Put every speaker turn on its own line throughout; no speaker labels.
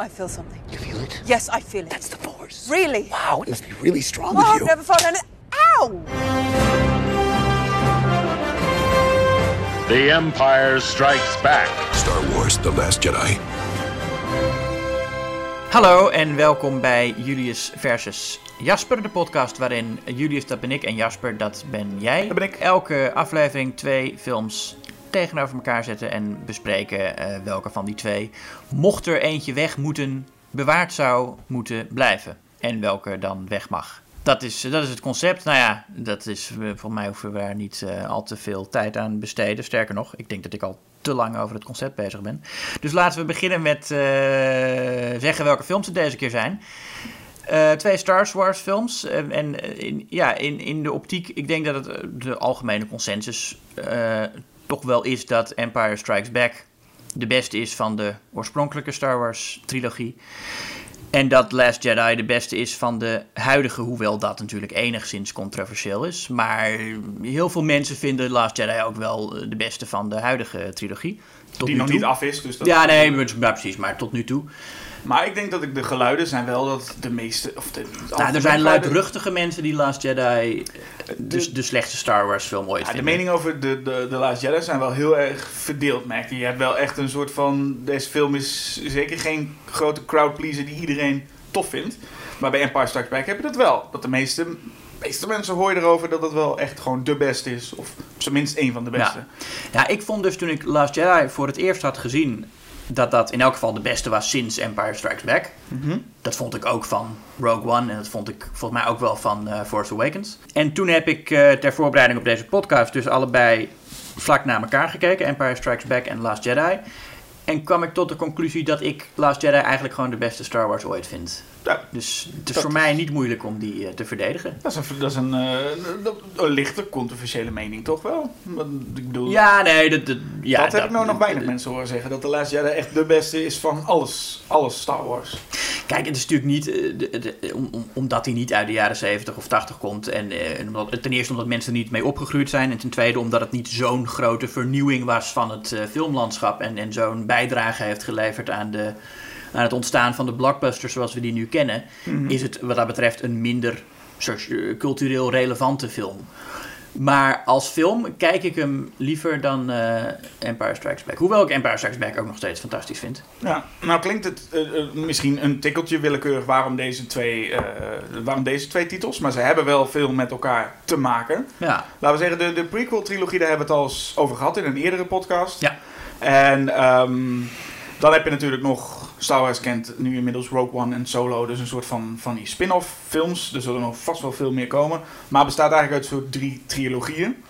I feel something.
You feel it?
Yes, I feel it.
That's the force.
Really?
Wow, it must be really strong
Oh,
with
I've never felt any. Ow!
The Empire Strikes Back.
Star Wars The Last Jedi.
Hallo en welkom bij Julius versus Jasper, de podcast waarin Julius, dat ben ik, en Jasper, dat ben jij.
Dat ben ik.
Elke aflevering twee films tegenover elkaar zetten en bespreken eh, welke van die twee, mocht er eentje weg moeten, bewaard zou moeten blijven. En welke dan weg mag. Dat is, dat is het concept. Nou ja, dat is, eh, voor mij hoeven we daar niet eh, al te veel tijd aan besteden. Sterker nog, ik denk dat ik al te lang over het concept bezig ben. Dus laten we beginnen met zeggen welke films het deze keer zijn. Twee Star Wars films. En, ja, in, in de optiek, ik denk dat het de algemene consensus toch wel is dat Empire Strikes Back de beste is van de oorspronkelijke Star Wars trilogie. En dat Last Jedi de beste is van de huidige, hoewel dat natuurlijk enigszins controversieel is. Maar heel veel mensen vinden Last Jedi ook wel eh, de beste van de huidige trilogie. Tot
Die nog
toe.
niet af is. Dus dat
Ja, nee, maar precies, maar tot nu toe.
Maar ik denk dat ik de geluiden zijn wel dat de meeste... Of de,
Nou, er zijn luidruchtige mensen die Last Jedi eh, de, de slechtste Star Wars film ooit
Ja, de meningen over de, de, de Last Jedi zijn wel heel erg verdeeld, merk je. Je hebt wel echt een soort van... Deze film is zeker geen grote crowdpleaser die iedereen tof vindt. Maar bij Empire Strikes Back heb je dat wel. Dat de meeste, meeste mensen hoor je erover dat het wel echt gewoon de beste is. Of op zijn minst één van de beste.
Ja. ja, ik vond dus toen ik Last Jedi voor het eerst had gezien... dat dat in elk geval de beste was sinds Empire Strikes Back.
Mhm.
Dat vond ik ook van Rogue One en dat vond ik volgens mij ook wel van eh, Force Awakens. En toen heb ik eh, ter voorbereiding op deze podcast dus allebei vlak na elkaar gekeken. Empire Strikes Back en Last Jedi. En kwam ik tot de conclusie dat ik Last Jedi eigenlijk gewoon de beste Star Wars ooit vind.
Ja,
Dus het is voor mij niet moeilijk om die eh, te verdedigen.
dat is een, dat is een, eh, een lichte controversiële mening, toch wel? Ik bedoel,
Ja, nee, dat, dat, ja,
dat heb ik nou nog weinig mensen horen zeggen. Dat de Last Jedi echt de beste is van alles. Alles Star Wars.
Kijk, het is natuurlijk niet, eh, de- de- om, om- omdat hij niet uit de jaren 70 of 80 komt. En, en omdat, ten eerste omdat mensen er niet mee opgegroeid zijn. En ten tweede omdat het niet zo'n grote vernieuwing was van het filmlandschap. En, en zo'n bijdrage heeft geleverd aan, de, aan het ontstaan van de blockbusters zoals we die nu kennen. Is het wat dat betreft een minder cultureel relevante film. Maar als film kijk ik hem liever dan eh, Empire Strikes Back. Hoewel ik Empire Strikes Back ook nog steeds fantastisch vind.
Ja, nou klinkt het eh, eh, misschien een tikkeltje willekeurig waarom deze, twee, waarom deze twee titels. Maar ze hebben wel veel met elkaar te maken.
Ja,
Laten we zeggen, de, de prequel-trilogie, daar hebben we het al eens over gehad in een eerdere podcast.
Ja.
En ehm, dan heb je natuurlijk nog, Star Wars kent nu inmiddels Rogue One en Solo. Dus een soort van, van die spin-off films. Er zullen nog vast wel veel meer komen. Maar het bestaat eigenlijk uit soort drie trilogieën.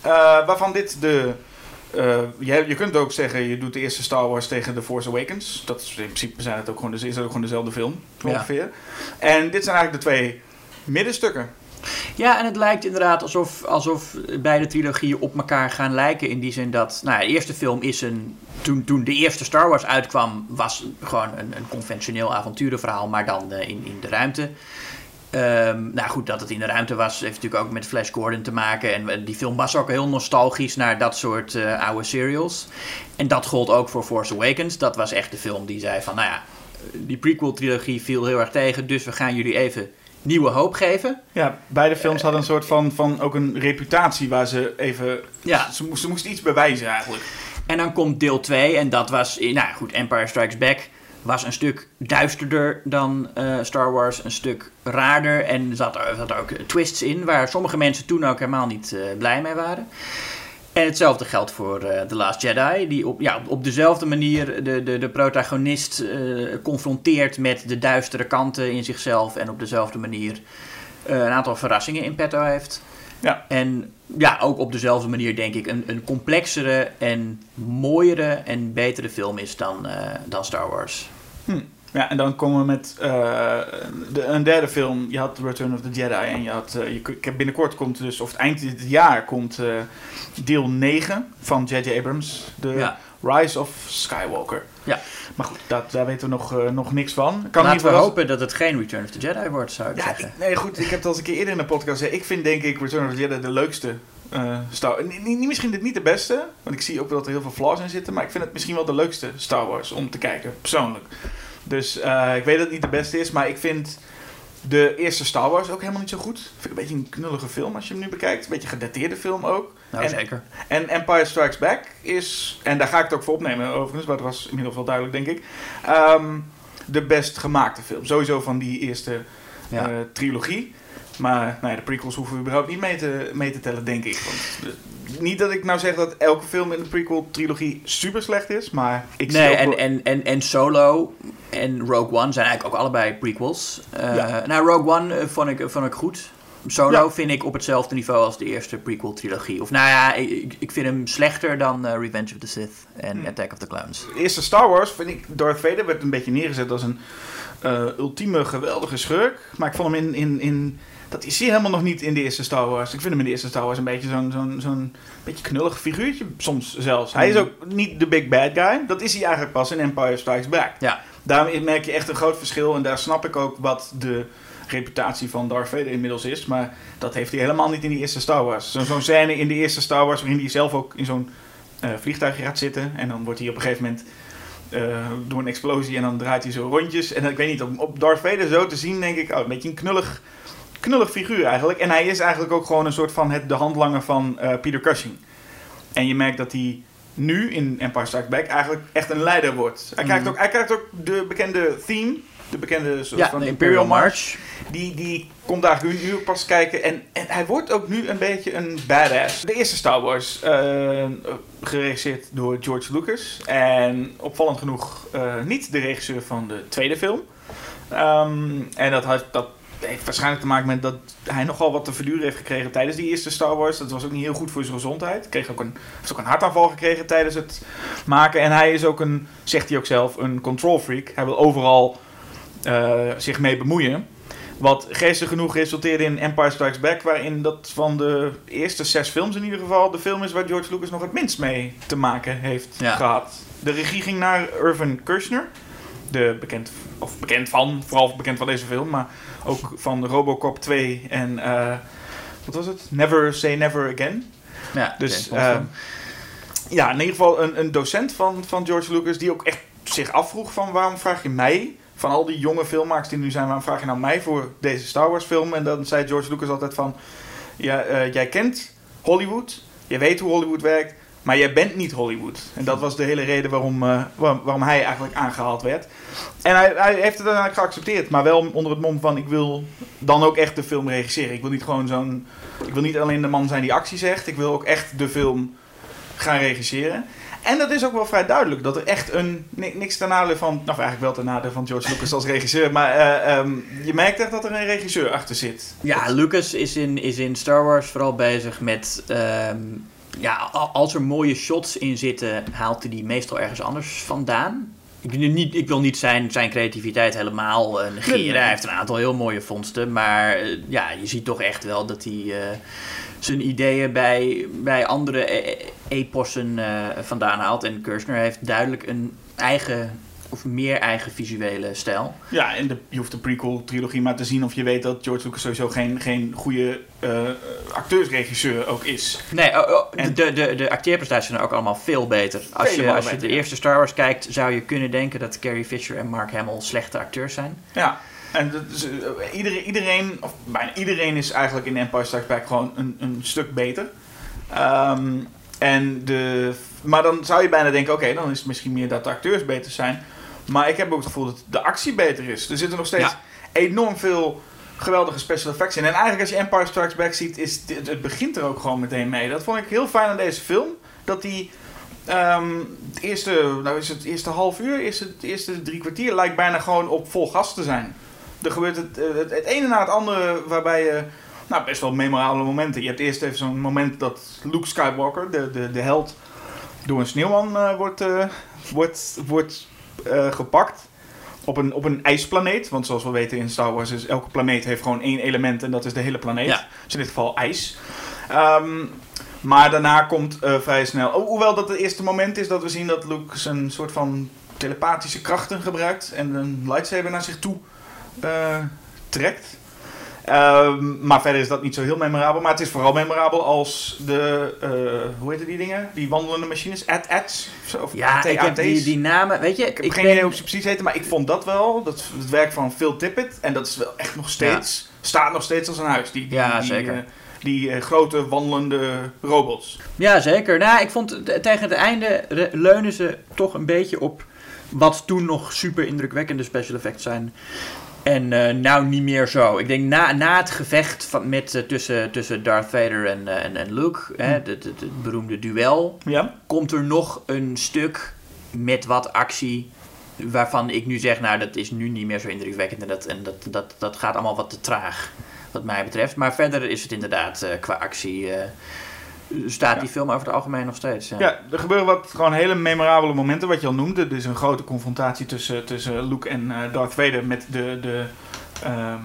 Eh, waarvan dit de... eh, je, je kunt ook zeggen, je doet de eerste Star Wars tegen The Force Awakens. Dat is in principe zijn het ook gewoon, dus is het ook gewoon dezelfde film,
Ja.
ongeveer. En dit zijn eigenlijk de twee middenstukken.
Ja, en het lijkt inderdaad alsof, alsof beide trilogieën op elkaar gaan lijken. In die zin dat, nou ja, de eerste film is een. Toen, toen de eerste Star Wars uitkwam, was gewoon een, een conventioneel avonturenverhaal, maar dan eh, in, in de ruimte. Ehm, nou goed, dat het in de ruimte was, heeft natuurlijk ook met Flash Gordon te maken. En die film was ook heel nostalgisch naar dat soort eh, oude serials. En dat gold ook voor Force Awakens. Dat was echt de film die zei van, nou ja, die prequel-trilogie viel heel erg tegen, dus we gaan jullie even nieuwe hoop geven.
Ja, beide films hadden een soort van, van ook een reputatie waar ze even...
Ja.
Ze, moesten- ze moesten iets bewijzen eigenlijk.
En dan komt deel 2 en dat was, nou ja, goed, Empire Strikes Back was een stuk duisterder dan eh, Star Wars, een stuk raarder en er zat, er zat ook twists in waar sommige mensen toen ook helemaal niet eh, blij mee waren. En hetzelfde geldt voor eh The Last Jedi, die op, ja, op- dezelfde manier de, de, de protagonist eh, confronteert met de duistere kanten in zichzelf en op dezelfde manier eh, een aantal verrassingen in petto heeft.
Ja.
En ja, ook op dezelfde manier denk ik een, een complexere en mooiere en betere film is dan, dan Star Wars.
Ja, en dan komen we met eh, de, een derde film. Je had Return of the Jedi en je had... eh, je, binnenkort komt dus, of het eind dit jaar komt eh, deel 9 van J.J. Abrams. De
Ja.
Rise of Skywalker.
Ja.
Maar goed, dat, daar weten we nog, nog niks van. Kan
Laten
niet
we hopen dat het geen Return of the Jedi wordt, zou ik
Ja,
zeggen.
ik- nee, goed. Ik heb het al eens een keer eerder in de podcast gezegd. Ik vind denk ik Return of the Jedi de leukste eh Star niet, misschien dit niet de beste, want ik zie ook wel dat er heel veel flaws in zitten. Maar ik vind het misschien wel de leukste Star Wars om te kijken, persoonlijk. Dus eh, ik weet dat het niet de beste is, maar ik vind de eerste Star Wars ook helemaal niet zo goed. Vind ik een beetje een knullige film als je hem nu bekijkt. Een beetje gedateerde film ook.
Nou,
en,
zeker.
En Empire Strikes Back is, en daar ga ik het ook voor opnemen overigens, maar dat was inmiddels wel duidelijk denk ik, ehm, de best gemaakte film. Sowieso van die eerste
Ja.
eh, trilogie. Maar nou ja, de prequels hoeven we überhaupt niet mee te, mee te tellen, denk ik. Want, de- niet dat ik nou zeg dat elke film in de prequel-trilogie super slecht is, maar ik
Nee, en, en, en, en Solo en Rogue One zijn eigenlijk ook allebei prequels. Eh,
Ja.
Nou, Rogue One eh, vond, ik, vond ik goed. Solo
Ja.
vind ik op hetzelfde niveau als de eerste prequel-trilogie. Of nou ja, ik, ik vind hem slechter dan eh, Revenge of the Sith en
Hmm.
Attack of the Clones.
De eerste Star Wars vind ik, Darth Vader werd een beetje neergezet als een ultieme geweldige schurk. Maar ik vond hem in, in, in, dat is hij helemaal nog niet in de eerste Star Wars. Ik vind hem in de eerste Star Wars een beetje zo'n zo'n zo'n beetje knullig figuurtje, soms zelfs. Hij is ook niet de big bad guy. Dat is hij eigenlijk pas in Empire Strikes Back.
Ja,
Daarom merk je echt een groot verschil. En daar snap ik ook wat de reputatie van Darth Vader inmiddels is. Maar dat heeft hij helemaal niet in die eerste Star Wars. Zo- Zo'n scène in de eerste Star Wars waarin hij zelf ook in zo'n eh, vliegtuigje gaat zitten. En dan wordt hij op een gegeven moment eh, door een explosie en dan draait hij zo rondjes. En ik weet niet, op, op Darth Vader zo te zien denk ik, oh, een beetje een knullig, knullig figuur eigenlijk. En hij is eigenlijk ook gewoon een soort van het, de handlanger van eh, Peter Cushing. En je merkt dat hij nu in Empire Strikes Back eigenlijk echt een leider wordt. Hij, krijgt,
Mhm.
ook, hij krijgt ook de bekende theme, de bekende soort
ja
van
de Imperial March.
die, die komt daar nu, nu pas kijken. En, en hij wordt ook nu een beetje een badass. De eerste Star Wars, eh, geregisseerd door George Lucas. En opvallend genoeg eh, niet de regisseur van de tweede film. Ehm, en dat, had, dat heeft waarschijnlijk te maken met dat hij nogal wat te verduren heeft gekregen tijdens die eerste Star Wars. Dat was ook niet heel goed voor zijn gezondheid. Kreeg ook een, heeft ook een hartaanval gekregen tijdens het maken. En hij is ook een, zegt hij ook zelf, een control freak. Hij wil overal eh, zich mee bemoeien. Wat geestig genoeg resulteerde in Empire Strikes Back, waarin dat van de eerste zes films in ieder geval de film is waar George Lucas nog het minst mee te maken heeft
Ja.
gehad. De regie ging naar Irvin Kershner, de bekend, of bekend van, vooral bekend van deze film, maar ook van Robocop 2 en eh, wat was het? Never Say Never Again.
Ja,
Dus eh,
film.
ja, in ieder geval een, een docent van, van George Lucas die ook echt zich afvroeg van waarom vraag je mij, van al die jonge filmmakers die nu zijn, waarom vraag je nou mij voor deze Star Wars film? En dan zei George Lucas altijd van, ja, eh, jij kent Hollywood, je weet hoe Hollywood werkt, maar jij bent niet Hollywood. En dat was de hele reden waarom, eh, waarom, hij eigenlijk aangehaald werd. En hij, hij heeft het uiteindelijk geaccepteerd, maar wel onder het mom van ik wil dan ook echt de film regisseren. Ik wil niet gewoon zo'n, ik wil niet alleen de man zijn die actie zegt, ik wil ook echt de film gaan regisseren. En dat is ook wel vrij duidelijk. Dat er echt een... ni- Niks ten nadele van... Nou, eigenlijk wel ten nadele van George Lucas als regisseur. Maar eh, ehm, je merkt echt dat er een regisseur achter zit.
Ja, Lucas is in, is in Star Wars vooral bezig met. ehm, ja, als er mooie shots in zitten, haalt hij die meestal ergens anders vandaan. Ik, wil niet, ik wil niet zijn, zijn creativiteit helemaal eh, negeren.
Nee, nee.
Hij heeft een aantal heel mooie vondsten. Maar eh, ja, je ziet toch echt wel dat hij eh, zijn ideeën bij, bij andere e- epossen eh, vandaan haalt. En Kirchner heeft duidelijk een eigen, of meer eigen visuele stijl.
Ja, en de, je hoeft de prequel-trilogie maar te zien... of je weet dat George Lucas sowieso geen, geen goede eh, acteursregisseur ook is.
Nee, oh, oh,
En-
de, de, de acteerprestaties zijn ook allemaal veel beter. Als je, als je
beter,
de eerste Star Wars kijkt, zou je kunnen denken dat Carrie Fisher en Mark Hamill slechte acteurs zijn.
Ja, en eh, iedereen, iedereen, of bijna iedereen is eigenlijk in Empire Strikes Back gewoon een, een stuk beter. Ehm, en de, maar dan zou je bijna denken, oké, dan is het misschien meer dat de acteurs beter zijn. Maar ik heb ook het gevoel dat de actie beter is. Er zitten nog steeds
Ja.
enorm veel geweldige special effects in. En eigenlijk als je Empire Strikes Back ziet, is dit, het begint er ook gewoon meteen mee. Dat vond ik heel fijn aan deze film. Dat die ehm, het eerste, nou is het eerste half uur, is het eerste drie kwartier lijkt bijna gewoon op vol gas te zijn. Er gebeurt het, eh, het, het ene na het andere waarbij je nou, best wel memorabele momenten. Je hebt eerst even zo'n moment dat Luke Skywalker, de, de, de held, door een sneeuwman eh, wordt, eh, wordt, wordt eh, gepakt. Op een, op een ijsplaneet. Want zoals we weten in Star Wars is elke planeet heeft gewoon één element en dat is de hele planeet.
Ja.
Dus in dit geval ijs. Ehm, maar daarna komt eh, vrij snel. Oh, hoewel dat het eerste moment is dat we zien dat Luke zijn soort van telepathische krachten gebruikt en een lightsaber naar zich toe eh, trekt. Ehm, maar verder is dat niet zo heel memorabel. Maar het is vooral memorabel als de, eh, hoe heet die dingen? Die wandelende machines? AT-ATs? Of
Ja, ik heb die, die namen, weet je,
Ik heb
ik
geen
ben-
idee hoe ze precies heten, maar ik vond dat wel, dat, het werk van Phil Tippett. En dat is wel echt nog steeds, staat nog steeds als een huis. Die, die,
Ja,
die,
zeker.
eh, die eh, grote wandelende robots.
Ja, zeker. Nou, ik vond tegen het einde leunen ze toch een beetje op wat toen nog super indrukwekkende special effects zijn. En eh, nou niet meer zo. Ik denk na, na het gevecht van, met, eh, tussen, tussen Darth Vader en, eh, en, en Luke, hè, het, het, het beroemde duel,
Ja?
komt er nog een stuk met wat actie. Waarvan ik nu zeg, nou, dat is nu niet meer zo indrukwekkend. En dat, en dat, dat, dat gaat allemaal wat te traag, wat mij betreft. Maar verder is het inderdaad qua actie. Staat
Ja.
die film over het algemeen nog steeds. Ja.
Ja, er gebeuren wat gewoon hele memorabele momenten, wat je al noemde. Er is een grote confrontatie tussen, tussen Luke en eh, Darth Vader met de, de, ehm,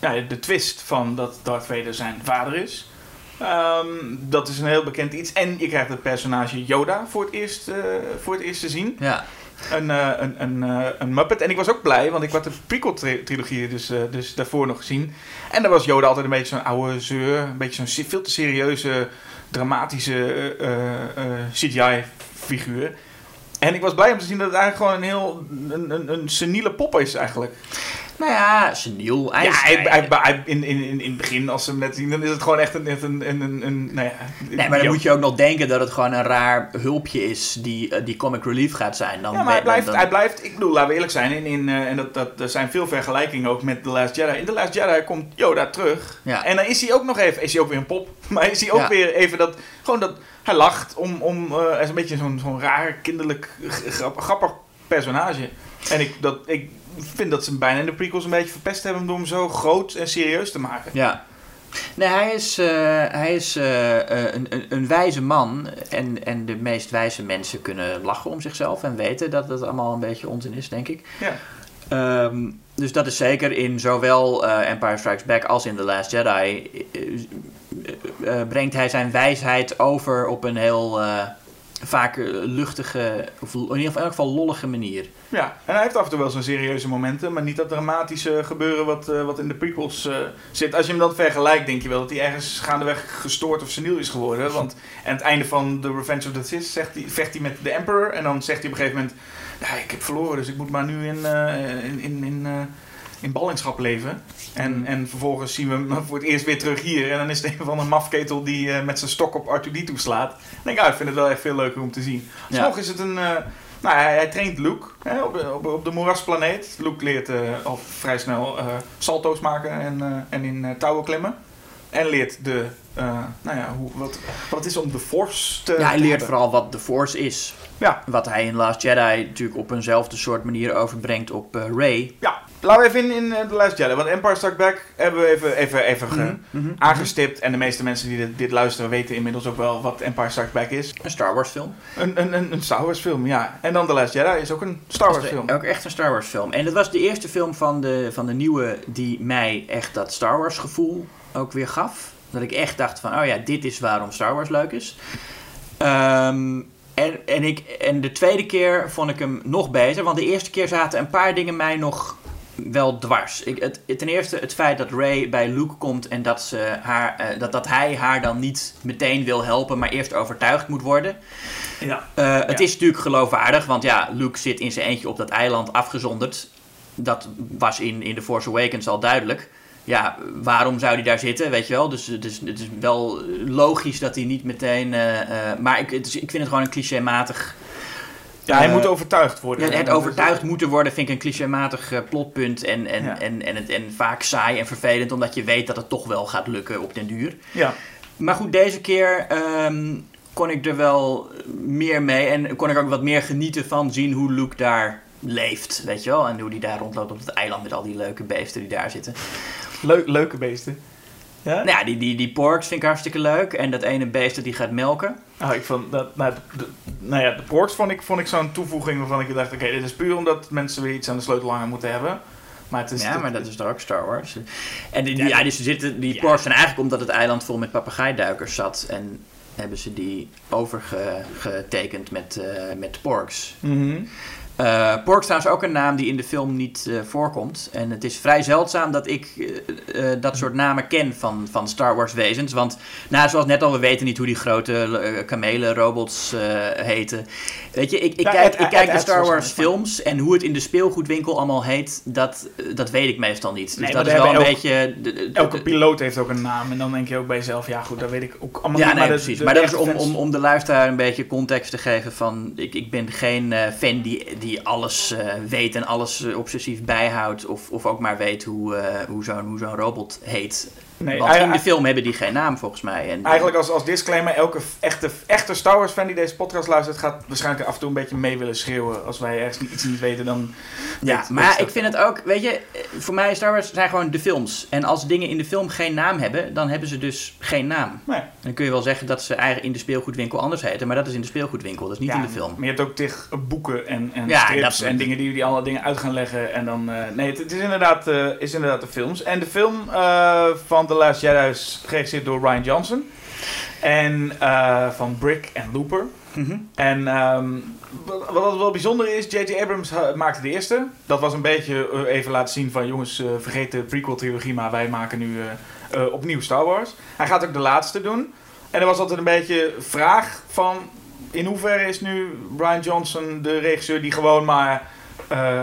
ja, de twist van dat Darth Vader zijn vader is. Ehm, dat is een heel bekend iets. En je krijgt het personage Yoda voor het eerst, eh, voor het eerst te zien.
Ja.
Een, eh, een, een, een Muppet. En ik was ook blij, want ik had de prequel-trilogie dus, dus daarvoor nog gezien. En daar was Yoda altijd een beetje zo'n oude zeur. Een beetje zo'n veel te serieuze, dramatische eh, eh, CGI-figuur. En ik was blij om te zien dat het eigenlijk gewoon een heel een, een, een seniele pop is eigenlijk.
Nou ja, seniel.
Ja,
is-
hij, hij, hij- in, in, in, in het begin, als ze hem net zien, dan is het gewoon echt een... een, een, een, een nou ja,
Nee, maar dan moet je ook nog denken dat het gewoon een raar hulpje is die, eh, die comic relief gaat zijn. Dan
Ja, maar hij blijft,
dan-
hij blijft, ik bedoel, laten we eerlijk zijn, in, in, eh, en dat, dat, er zijn veel vergelijkingen ook met The Last Jedi. In The Last Jedi komt Yoda terug.
Ja.
En dan is hij ook nog even, is hij ook weer een pop, maar is hij ook
Ja.
weer even dat, gewoon dat, hij lacht om, om hij is een beetje zo'n zo'n raar, kinderlijk, grappig personage. En ik, dat, ik vind dat ze hem bijna in de prequels een beetje verpest hebben door hem zo groot en serieus te maken.
Ja. Nee, hij is, eh, hij is eh, eh, een, een, een wijze man. En, en de meest wijze mensen kunnen lachen om zichzelf en weten dat het allemaal een beetje onzin is, denk ik.
Ja.
Ehm, dus dat is zeker in zowel Empire Strikes Back als in The Last Jedi. brengt hij zijn wijsheid over op een heel vaak eh, luchtige, of in ieder geval, in elk geval lollige manier.
Ja, en hij heeft af en toe wel zijn serieuze momenten, maar niet dat dramatische gebeuren wat, eh, wat in de prequels eh, zit. Als je hem dan vergelijkt, denk je wel dat hij ergens gaandeweg gestoord of seniel is geworden. Want aan het einde van The Revenge of the Sith zegt hij, vecht hij met de Emperor en dan zegt hij op een gegeven moment, ja, ik heb verloren, dus ik moet maar nu in, in, in, in, in ballingschap leven. En, en vervolgens zien we hem voor het eerst weer terug hier en dan is het een van een mafketel die eh, met zijn stok op R2-D2 slaat. Dan denk ik, ah, ik vind het wel echt veel leuker om te zien.
Ja.
Is het een... eh, nou, hij, hij traint Luke hè, op, de, op, op de moerasplaneet. Luke leert eh, al vrij snel salto's maken en, en in touwen klimmen. En leert de, eh, nou ja, hoe, wat, wat het is om de Force te
Ja, hij leert vooral wat de Force is.
Ja,
Wat hij in Last Jedi natuurlijk op eenzelfde soort manier overbrengt op eh, Rey.
ja. Laten we even in, in eh, The Last Jedi. Want Empire Strikes Back hebben we even, even, even ge-
Mhm,
aangestipt. En de meeste mensen die dit, dit luisteren weten inmiddels ook wel wat Empire Strikes Back is.
Een Star Wars film.
Een, een, een, een Star Wars film, ja. En dan The Last Jedi is ook een Star Wars film.
Ook echt een Star Wars film. En dat was de eerste film van de, van de nieuwe die mij echt dat Star Wars gevoel ook weer gaf. Dat ik echt dacht van, oh ja, dit is waarom Star Wars leuk is. Ehm, en, en, ik, en de tweede keer vond ik hem nog beter. Want de eerste keer zaten een paar dingen mij nog wel dwars. Ik, het, ten eerste het feit dat Ray bij Luke komt en dat, ze haar, eh, dat, dat hij haar dan niet meteen wil helpen, maar eerst overtuigd moet worden.
Ja.
Eh, het
Ja.
is natuurlijk geloofwaardig, want ja, Luke zit in zijn eentje op dat eiland afgezonderd. Dat was in, in The Force Awakens al duidelijk. Ja, waarom zou hij daar zitten, weet je wel? Dus, dus het is wel logisch dat hij niet meteen... eh, eh, maar ik, het is, ik vind het gewoon een clichématig...
Ja, hij
Eh,
moet overtuigd worden.
Ja, het overtuigd moeten worden vind ik een clichématig plotpunt. En, en,
Ja.
en, en, en vaak saai en vervelend, omdat je weet dat het toch wel gaat lukken op den duur.
Ja.
Maar goed, deze keer ehm, kon ik er wel meer mee. En kon ik ook wat meer genieten van zien hoe Luke daar leeft. Weet je wel? En hoe die daar rondloopt op het eiland met al die leuke beesten die daar zitten.
Leuk, leuke beesten. Ja?
Nou ja, die, die, die porks vind ik hartstikke leuk. En dat ene beest dat die gaat melken.
Nou, ik vond dat, nou, de, nou ja, de porks vond ik, vond ik zo'n toevoeging waarvan ik dacht, oké, dit is puur omdat mensen weer iets aan de sleutelhanger moeten hebben. Maar het is...
ja, maar dat is toch ook Star Wars. En die, die,
Ja,
die, zitten, die porks zijn eigenlijk omdat het eiland vol met papegaaiduikers zat. En hebben ze die overgetekend met, eh met porks.
Mhm.
Uh, Pork is trouwens ook een naam die in de film niet uh, voorkomt. En het is vrij zeldzaam dat ik uh, dat soort namen ken van, van Star Wars wezens. Want nou, zoals net al, we weten niet hoe die grote kamelen robots heten. Weet je, ik, ik
Ja,
kijk, ik kijk de Star Wars films en hoe het in de speelgoedwinkel allemaal heet, dat, dat weet ik meestal niet. Dus
Nee,
dat is
we
wel een beetje... de- de- de-
Elke piloot heeft ook een naam. En dan denk je ook bij jezelf, ja goed, dat weet ik ook allemaal
Ja,
niet.
nee, precies. maar dat is om, om, om de luisteraar een beetje context te geven van... Ik, ik ben geen eh, fan die, die alles eh, weet en alles eh, obsessief bijhoudt... Of, of ook maar weet hoe, eh, hoe zo'n hoe zo'n robot heet.
Nee,
Want in de
eigenlijk-
film hebben die geen naam volgens mij. En,
Eigenlijk als, als disclaimer, elke echte, echte Star Wars fan die deze podcast luistert, gaat waarschijnlijk af en toe een beetje mee willen schreeuwen. Als wij ergens niet- iets niet weten, dan...
Ja,
weet-
maar
weet
ik vind het ook, weet je, eh, voor mij Star Wars zijn gewoon de films. En als dingen in de film geen naam hebben, dan hebben ze dus geen naam.
Nee.
Dan kun je wel zeggen dat ze eigen in de speelgoedwinkel anders heten, maar dat is in de speelgoedwinkel, dat is niet
Ja,
in de film.
Maar je hebt ook tig boeken en, en
Ja,
strips en dingen die die alle dingen uit gaan leggen. En dan, eh, nee, het, het is, inderdaad, eh, is inderdaad de films. En de film van The Last Jedi is geregisseerd door Ryan Johnson. En eh, van Brick en Looper.
Mhm.
En ehm, wat, wat wel bijzonder is, J.J. Abrams maakte de eerste. Dat was een beetje eh, even laten zien van jongens, eh, vergeet de prequel-trilogie, maar wij maken nu opnieuw Star Wars. Hij gaat ook de laatste doen. En er was altijd een beetje vraag van, in hoeverre is nu Ryan Johnson de regisseur die gewoon maar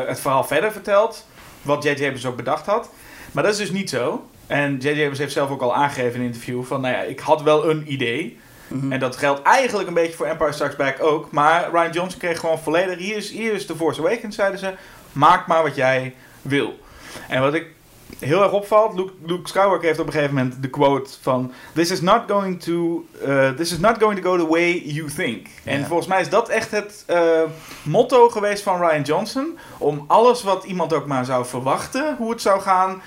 het verhaal verder vertelt. Wat J.J. Abrams ook bedacht had. Maar dat is dus niet zo. En J.J. Abrams heeft zelf ook al aangegeven in een interview van, nou ja, ik had wel een idee.
Mhm.
En dat geldt eigenlijk een beetje voor Empire Strikes Back ook. Maar Ryan Johnson kreeg gewoon volledig... Hier is, hier is The Force Awakens, zeiden ze. Maak maar wat jij wil. En wat ik heel erg opvalt... Luke, Luke Skywalker heeft op een gegeven moment de quote van... This is not going to, uh, this is not going to go the way you think. En volgens mij is dat echt het eh, motto geweest van Ryan Johnson. Om alles wat iemand ook maar zou verwachten... Hoe het zou gaan...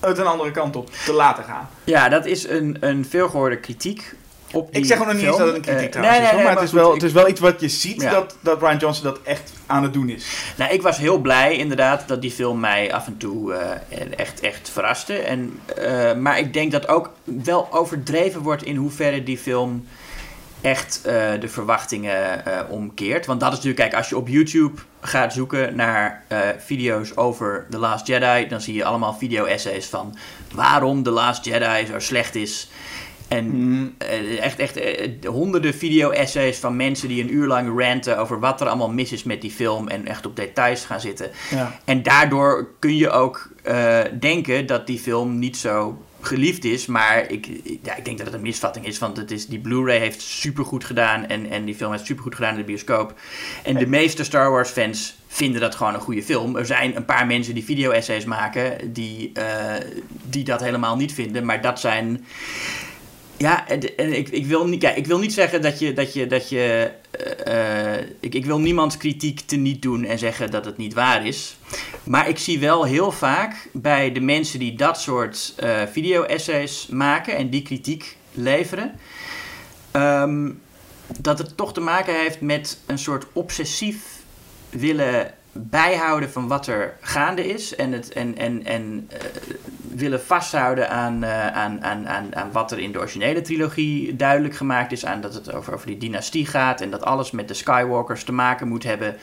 uit een andere kant op te laten gaan.
Ja, dat is een, een veelgehoorde kritiek op die
Ik zeg ook nog niet eens dat het een kritiek trouwens
nee,
is,
nee,
hoor,
nee,
maar, het, is
goed,
wel, het is wel iets wat je ziet
Ja.
dat, dat Ryan Johnson dat echt aan het doen is.
Nou, ik was heel blij inderdaad dat die film mij af en toe eh, echt, echt verraste. En, eh, maar ik denk dat ook wel overdreven wordt in hoeverre die film echt eh, de verwachtingen eh, omkeert. Want dat is natuurlijk, kijk, als je op YouTube gaat zoeken naar eh, video's over The Last Jedi, dan zie je allemaal video-essays van waarom The Last Jedi zo slecht is. En eh, echt, echt honderden video-essays van mensen die een uur lang ranten over wat er allemaal mis is met die film en echt op details gaan zitten.
Ja.
En daardoor kun je ook denken dat die film niet zo geliefd is. Maar ik, ja, ik denk dat het een misvatting is. Want het is, die Blu-ray heeft supergoed gedaan. En, en die film heeft supergoed gedaan in de bioscoop. En de meeste Star Wars fans vinden dat gewoon een goede film. Er zijn een paar mensen die video-essays maken die, eh, die dat helemaal niet vinden. Maar dat zijn... Ja, en, en ik, ik, wil niet, kijk, ik wil niet zeggen dat je. Dat je, dat je eh, eh, ik, ik wil niemands kritiek te niet doen en zeggen dat het niet waar is. Maar ik zie wel heel vaak bij de mensen die dat soort eh, video-essays maken en die kritiek leveren. ehm, dat het toch te maken heeft met een soort obsessief willen bijhouden van wat er gaande is. En, het, en, en, en eh, willen vasthouden aan, eh, aan, aan, aan, aan wat er in de originele trilogie duidelijk gemaakt is. Aan dat het over, over die dynastie gaat en dat alles met de Skywalkers te maken moet hebben.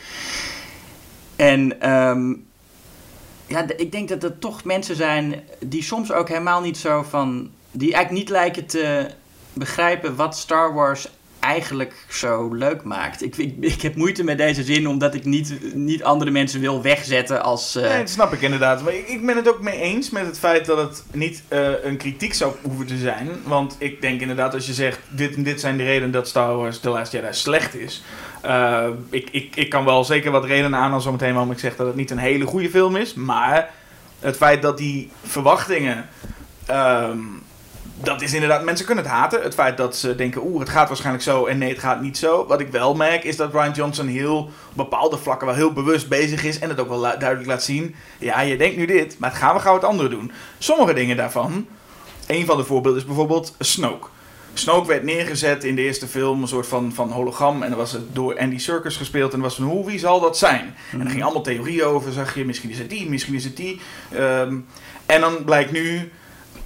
En ehm, ja, ik denk dat er toch mensen zijn die soms ook helemaal niet zo van. die eigenlijk niet lijken te begrijpen wat Star Wars eigenlijk zo leuk maakt. Ik, ik, heb moeite met deze zin omdat ik niet, niet andere mensen wil wegzetten als. eh,
Nee, dat snap ik inderdaad. Maar ik, ben het ook mee eens met het feit dat het niet eh, een kritiek zou hoeven te zijn. Want ik denk inderdaad, als je zegt: dit dit zijn de redenen dat Star Wars The Last Jedi slecht is. eh, ik, ik, ik kan wel zeker wat redenen aan als zometeen waarom ik zeg dat het niet een hele goede film is. Maar het feit dat die verwachtingen. ehm, dat is inderdaad, mensen kunnen het haten. Het feit dat ze denken, oeh, het gaat waarschijnlijk zo en nee, het gaat niet zo. Wat ik wel merk is dat Ryan Johnson heel op bepaalde vlakken wel heel bewust bezig is en het ook wel duidelijk laat zien. Ja, je denkt nu dit, maar het gaan we gauw het andere doen. Sommige dingen daarvan, een van de voorbeelden is bijvoorbeeld Snoke. Snoke werd neergezet in de eerste film, een soort van, van hologram. En dan was het door Andy Serkis gespeeld. En dan was van, hoe, wie zal dat zijn? En er ging allemaal theorieën over, zag je. Misschien is het die, misschien is het die. Ehm, en dan blijkt nu,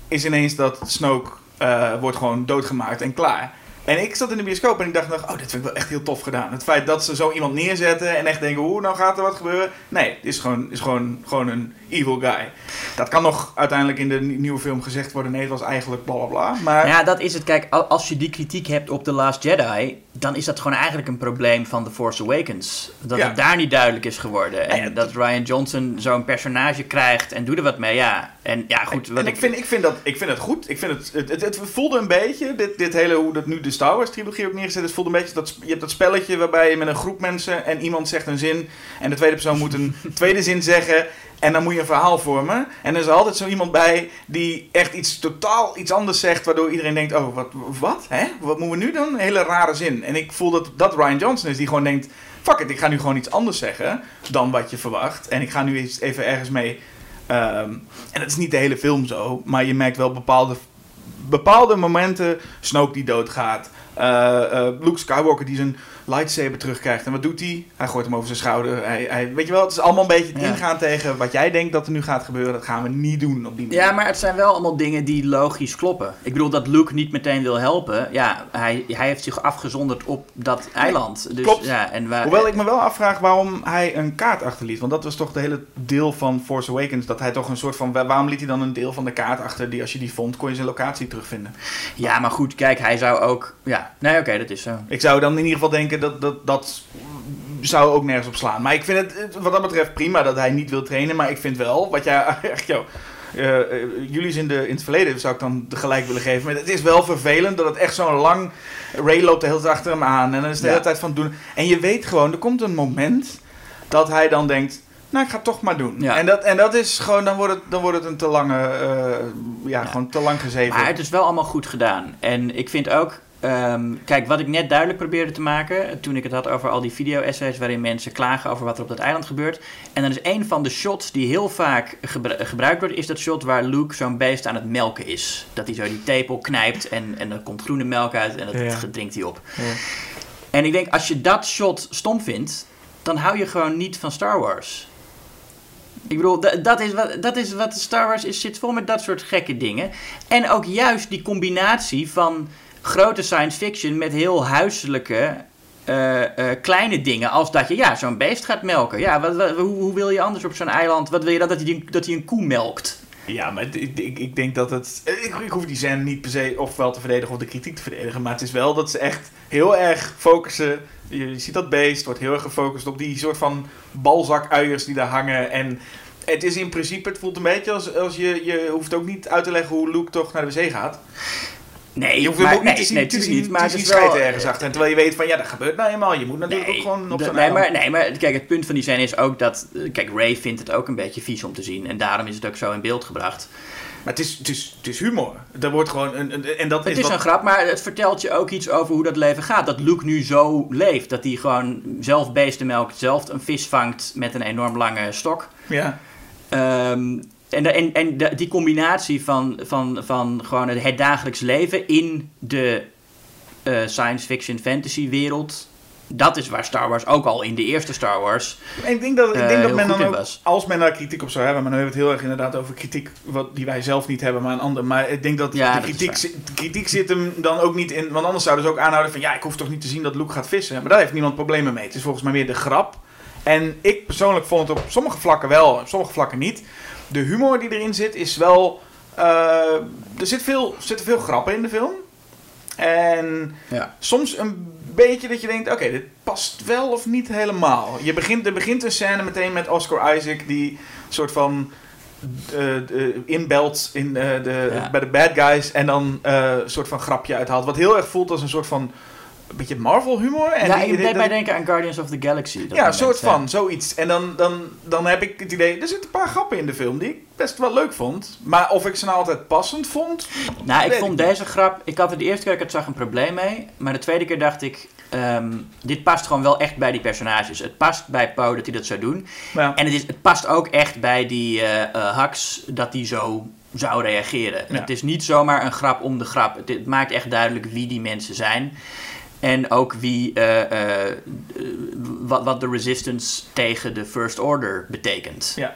is ineens dat Snoke eh, wordt gewoon doodgemaakt en klaar. En ik zat in de bioscoop en ik dacht nog, oh, dit vind ik wel echt heel tof gedaan. Het feit dat ze zo iemand neerzetten en echt denken, hoe, nou gaat er wat gebeuren. Nee, het is gewoon, is gewoon, gewoon een evil guy. Dat kan nog uiteindelijk in de nieuwe film gezegd worden, nee, het was eigenlijk bla bla bla. Maar
Ja, dat is het. Kijk, al- als je die kritiek hebt op The Last Jedi, dan is dat gewoon eigenlijk een probleem van The Force Awakens. Dat
Ja.
het daar niet duidelijk is geworden. En dat Ryan Johnson zo'n personage krijgt en doe er wat mee, ja. En ja, goed, wat
en ik, vind, ik, vind dat, ik vind het goed. Ik vind het, het, het, het voelde een beetje, dit, dit hele, hoe dat nu de Star Wars trilogie ook neergezet is, voelde een beetje dat, je hebt dat spelletje waarbij je met een groep mensen en iemand zegt een zin en de tweede persoon moet een tweede zin zeggen en dan moet je een verhaal vormen. En er is altijd zo iemand bij die echt iets totaal iets anders zegt, waardoor iedereen denkt, oh, wat, wat, hè? Wat moeten we nu doen? Een hele rare zin. En ik voel dat dat Ryan Johnson is, die gewoon denkt, fuck it, ik ga nu gewoon iets anders zeggen dan wat je verwacht. En ik ga nu eens even ergens mee Ehm, en dat is niet de hele film zo, maar je merkt wel bepaalde, bepaalde momenten. Snoke die doodgaat. eh, eh, Luke Skywalker die zijn lightsaber terugkrijgt. En wat doet hij? Hij gooit hem over zijn schouder. Hij, hij, weet je wel, het is allemaal een beetje het ingaan tegen wat jij denkt dat er nu gaat gebeuren. Dat gaan we niet doen op die manier.
Ja, maar het zijn wel allemaal dingen die logisch kloppen. Ik bedoel dat Luke niet meteen wil helpen. Ja, hij, hij heeft zich afgezonderd op dat eiland. Dus,
klopt.
Ja, en waar,
Hoewel ik me wel afvraag waarom hij een kaart achterliet. Want dat was toch de hele deel van Force Awakens. Dat hij toch een soort van... Waarom liet hij dan een deel van de kaart achter die als je die vond, kon je zijn locatie terugvinden?
Ja, maar goed, kijk, hij zou ook... Ja, nee, oké, dat is zo.
Ik zou dan in ieder geval denken dat dat, dat zou ook nergens op slaan. Maar ik vind het wat dat betreft prima dat hij niet wil trainen. Maar ik vind wel, wat jij echt, joh, eh, eh, jullie in, de, in het verleden zou ik dan gelijk willen geven. Maar het is wel vervelend dat het echt zo'n lang... Ray loopt de hele tijd achter hem aan en dan is de
Ja.
hele tijd van doen. En je weet gewoon, er komt een moment dat hij dan denkt... Nou, ik ga het toch maar doen.
Ja.
En, dat, en dat is gewoon, dan wordt het, dan wordt het een te lange, eh, ja, gewoon te lang gezeven.
Maar het is wel allemaal goed gedaan. En ik vind ook... ehm, kijk, wat ik net duidelijk probeerde te maken... toen ik het had over al die video-essays... waarin mensen klagen over wat er op dat eiland gebeurt. En dan is een van de shots die heel vaak gebru- gebruikt wordt... is dat shot waar Luke zo'n beest aan het melken is. Dat hij zo die tepel knijpt en, en er komt groene melk uit... en dat
Ja.
drinkt hij op.
Ja.
En ik denk, als je dat shot stom vindt... dan hou je gewoon niet van Star Wars. Ik bedoel, da- dat is, wat, dat is wat Star Wars is. Zit vol met dat soort gekke dingen. En ook juist die combinatie van grote science fiction met heel huiselijke eh, eh, kleine dingen. Als dat je ja, zo'n beest gaat melken. Ja, wat, hoe, wil je anders op zo'n eiland? Wat wil je dan dat hij, dat hij een koe melkt?
Ja, maar ik, ik, ik denk dat het. Ik, ik hoef die scène niet per se ofwel te verdedigen of de kritiek te verdedigen. Maar het is wel dat ze echt heel erg focussen. Je, ziet dat beest, wordt heel erg gefocust op die soort van balzakuiers die daar hangen. En het is in principe, het voelt een beetje als, als je. Je hoeft ook niet uit te leggen hoe Luke toch naar de wc gaat.
Nee,
Je hoeft hem ook niet
nee,
te zien,
nee,
te
natuurlijk
zien,
niet. Maar het is wel,
ergens achter. En terwijl je weet van ja, dat gebeurt nou eenmaal. Je moet natuurlijk
Nee,
ook gewoon op zo'n
nee, maar, nee, maar kijk, het punt van die scène is ook dat... eh, Kijk, Ray vindt het ook een beetje vies om te zien. En daarom is het ook zo in beeld gebracht.
Maar het is, het is, het is humor. Er wordt gewoon een, een- en dat
Het
is, wat-
een grap, maar het vertelt je ook iets over hoe dat leven gaat. Dat Luke nu zo leeft. Dat hij gewoon zelf beesten melkt, zelf een vis vangt met een enorm lange stok.
Ja.
Ehm, en de, en, en de- die combinatie van, van, van gewoon het, het dagelijks leven in de eh, science fiction fantasy wereld. Dat is waar Star Wars ook al in de eerste Star Wars.
En ik denk dat, ik
eh,
denk dat
heel
men dan ook,
was.
als men daar kritiek op zou hebben, maar dan hebben we het heel erg inderdaad over kritiek wat, die wij zelf niet hebben, maar een ander. Maar ik denk dat,
Ja,
de,
dat
kritiek, de kritiek zit hem dan ook niet in, want anders zouden ze ook aanhouden van ja, ik hoef toch niet te zien dat Luke gaat vissen. Maar daar heeft niemand problemen mee. Het is volgens mij meer de grap. En ik persoonlijk vond het op sommige vlakken wel, op sommige vlakken niet. De humor die erin zit is wel, eh, er zit veel, zitten veel grappen in de film. En
Ja.
soms een beetje dat je denkt, oké, dit past wel of niet helemaal. Je begint, er begint een scène meteen met Oscar Isaac die een soort van eh, inbelt in, eh, de,
Ja.
bij de bad guys en dan een soort van grapje uithaalt. Wat heel erg voelt als een soort van een beetje Marvel humor. En
ja,
die-
ik deed mij denken aan Guardians of the Galaxy. dat
ja, een
moment,
soort van, zoiets. En dan, dan, dan heb ik het idee, er zitten een paar grappen in de film die ik best wel leuk vond. Maar of ik ze nou altijd passend vond,
Nou, ik vond
ik
deze grap... Ik had er de eerste keer dat ik het zag een probleem mee. Maar de tweede keer dacht ik... ehm, dit past gewoon wel echt bij die personages. Het past bij Poe dat hij dat zou doen.
ja.
En het, is, het past ook echt bij die eh eh, Hux dat hij zo zou reageren.
Ja.
Het is niet zomaar een grap om de grap. Het, het maakt echt duidelijk wie die mensen zijn. En ook wie, eh, eh, eh, wat, wat de resistance tegen de First Order betekent.
Ja.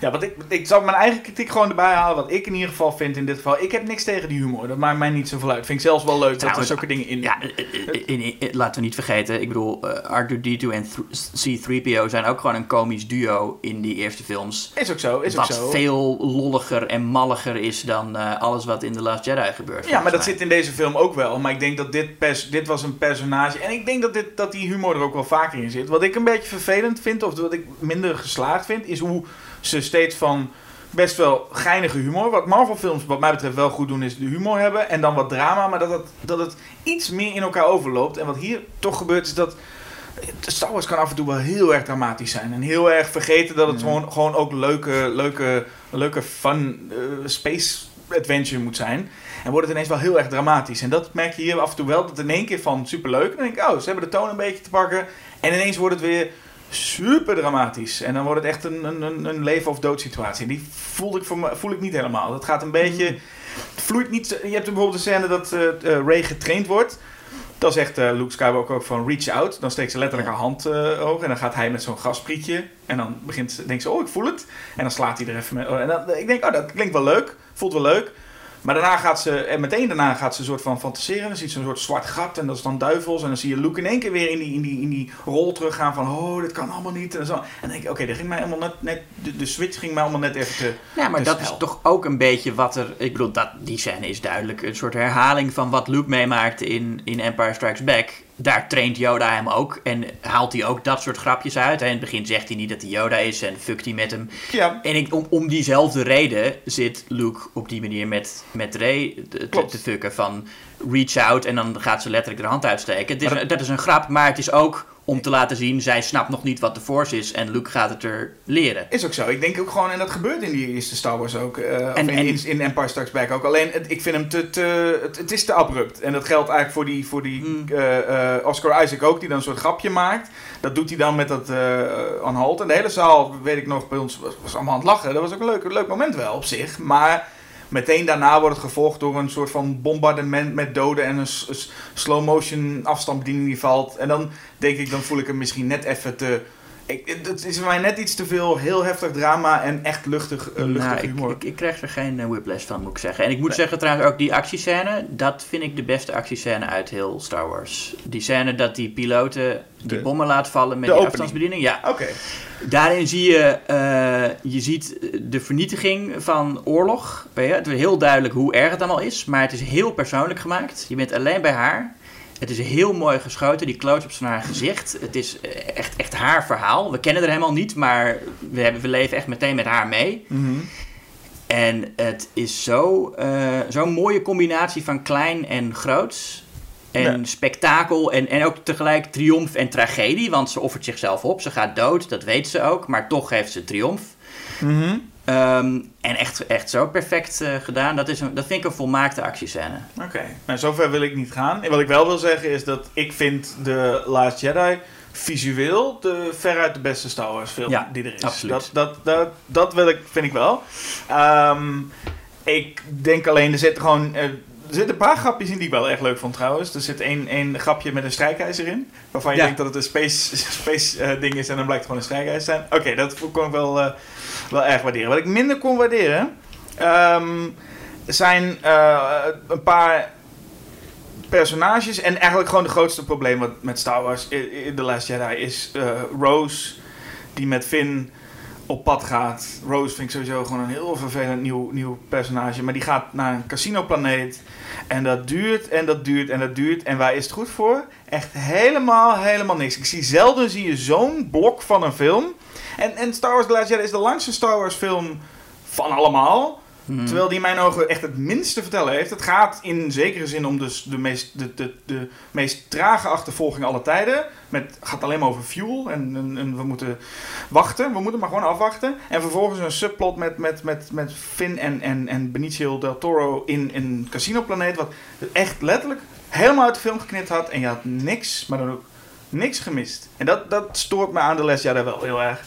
Ja, wat ik, ik zal mijn eigen kritiek gewoon erbij halen. Wat ik in ieder geval vind in dit geval. Ik heb niks tegen die humor. Dat maakt mij niet zoveel uit. Vind ik zelfs wel leuk dat er
Trouwens,
zulke dingen in.
Ja, eh, eh, in- in- laten we niet vergeten. Ik bedoel, eh, R2-D2 en th- C-3PO zijn ook gewoon een komisch duo in die eerste films.
Is ook zo, is ook
Wat
zo.
veel lolliger en malliger is dan eh, alles wat in The Last Jedi gebeurt.
Ja, maar dat
mij.
zit in deze film ook wel. Maar ik denk dat dit, pers dit was een personage. En ik denk dat, dit, dat die humor er ook wel vaker in zit. Wat ik een beetje vervelend vind, of wat ik minder geslaagd vind, is hoe ze steeds van best wel geinige humor. Wat Marvel-films, wat mij betreft, wel goed doen, is de humor hebben. En dan wat drama, maar dat het, dat het iets meer in elkaar overloopt. En wat hier toch gebeurt, is dat. Star Wars kan af en toe wel heel erg dramatisch zijn. En heel erg vergeten dat het gewoon, gewoon ook leuke, leuke, leuke fun eh, space adventure moet zijn. En wordt het ineens wel heel erg dramatisch. En dat merk je hier af en toe wel. Dat in één keer van superleuk. Dan denk ik, oh, ze hebben de toon een beetje te pakken. En ineens wordt het weer super dramatisch. En dan wordt het echt een, een, een, leven of dood situatie. Die voel ik, voor me, voel ik niet helemaal. Dat gaat een beetje... Het vloeit niet... Je hebt bijvoorbeeld een scène dat eh, eh, Ray getraind wordt. Dan zegt eh, Luke Skywalker ook van reach out. Dan steekt ze letterlijk haar hand hoog. En dan gaat hij met zo'n gasprietje. En dan begint, ze- denkt ze, oh ik voel het. En dan slaat hij er even mee. Oh, en dan, ik denk, oh dat klinkt wel leuk. Voelt wel leuk. Maar daarna gaat ze, en meteen daarna gaat ze een soort van fantaseren. Dan ziet ze een soort zwart gat en dat is dan duivels. En dan zie je Luke in één keer weer in die, in die, in die rol teruggaan van, oh, dit kan allemaal niet. En, zo. en dan denk ik, oké, dat ging mij allemaal net, net de, de switch ging mij allemaal net even te...
Ja, maar
te
dat is toch ook een beetje wat er. Ik bedoel, dat, die scène is duidelijk een soort herhaling van wat Luke meemaakt in, in Empire Strikes Back. Daar traint Yoda hem ook en haalt hij ook dat soort grapjes uit. In het begin zegt hij niet dat hij Yoda is en fuckt hij met hem.
Ja,
En ik, om, om diezelfde reden zit Luke op die manier met, met Rey te, te, te fucken van reach out en dan gaat ze letterlijk de hand uitsteken. Het is, dat is een grap, maar het is ook om te laten zien, zij snapt nog niet wat de Force is en Luke gaat het er leren.
Is ook zo. Ik denk ook gewoon, en dat gebeurt in die eerste Star Wars ook. eh, of in,
en-
in, in Empire Strikes Back ook. Alleen, het- ik vind hem te... te het, het is te abrupt. En dat geldt eigenlijk voor die, voor die
Mm.
eh, eh, Oscar Isaac ook, die dan een soort grapje maakt. Dat doet hij dan met dat on hold. En de hele zaal, weet ik nog, bij ons was, was allemaal aan het lachen. Dat was ook een leuk, leuk moment wel op zich. Maar meteen daarna wordt het gevolgd door een soort van bombardement met doden en een slow motion afstandsbediening die valt. En dan denk ik, dan voel ik hem misschien net even te... Ik, het is voor mij net iets te veel heel heftig drama en echt luchtig, eh, luchtig
Nou, ik,
humor.
ik, ik krijg er geen eh, whiplash van, moet ik zeggen. En ik moet zeggen trouwens ook die actiescène, dat vind ik de beste actiescène uit heel Star Wars. Die scène dat die piloten die bommen laat vallen met
de
die
opening.
afstandsbediening. Ja,
Oké.
daarin zie je, eh, je ziet de vernietiging van oorlog. Weet je? Het is heel duidelijk hoe erg het allemaal is, maar het is heel persoonlijk gemaakt. Je bent alleen bij haar. Het is heel mooi geschoten, die close-ups van haar gezicht. Het is eh, echt, echt haar verhaal. We kennen haar helemaal niet, maar we, hebben, we leven echt meteen met haar mee.
Mhm.
En het is zo, eh, zo'n mooie combinatie van klein en groots. En
Ja.
spektakel en, en ook tegelijk triomf en tragedie. Want ze offert zichzelf op. Ze gaat dood, dat weet ze ook. Maar toch heeft ze triomf.
Mhm.
Ehm, en echt, echt zo perfect eh, gedaan. Dat, is een, dat vind ik een volmaakte actiescène.
Oké, nou zover wil ik niet gaan. En wat ik wel wil zeggen is dat ik vind The Last Jedi visueel de veruit de beste Star Wars film
Ja,
die er is.
absoluut.
Dat, dat, dat, dat wil ik, vind ik wel. Ehm, ik denk alleen, er zitten gewoon... eh, er zitten een paar grapjes in die ik wel echt leuk vond trouwens. Er zit één, één grapje met een strijkijzer in. Waarvan je
Ja.
denkt dat het een space, space eh, ding is en dan blijkt het gewoon een strijkijzer zijn. Oké, dat kon ik wel, wel erg waarderen. Wat ik minder kon waarderen... ehm, zijn eh, een paar personages. En eigenlijk gewoon de grootste probleem wat met Star Wars in, The Last Jedi is eh, Rose, die met Finn op pad gaat. Rose vind ik sowieso gewoon een heel vervelend nieuw, nieuw personage. Maar die gaat naar een casinoplaneet. En dat duurt en dat duurt en dat duurt. En waar is het goed voor? Echt helemaal, helemaal niks. Ik zie zelden zie je zo'n blok van een film. En, en Star Wars The Last Jedi is de langste Star Wars film van allemaal.
Mhm.
Terwijl die in mijn ogen echt het minste te vertellen heeft. Het gaat in zekere zin om dus de, meest, de, de, de meest trage achtervolging aller tijden. Het gaat alleen maar over fuel en, en, en we moeten wachten. We moeten maar gewoon afwachten. En vervolgens een subplot met, met, met, met Finn en, en, en Benicio del Toro in een casinoplaneet. Wat echt letterlijk helemaal uit de film geknipt had. En je had niks, maar dan ook niks gemist. En dat, dat stoort me aan de les Jedi wel heel erg.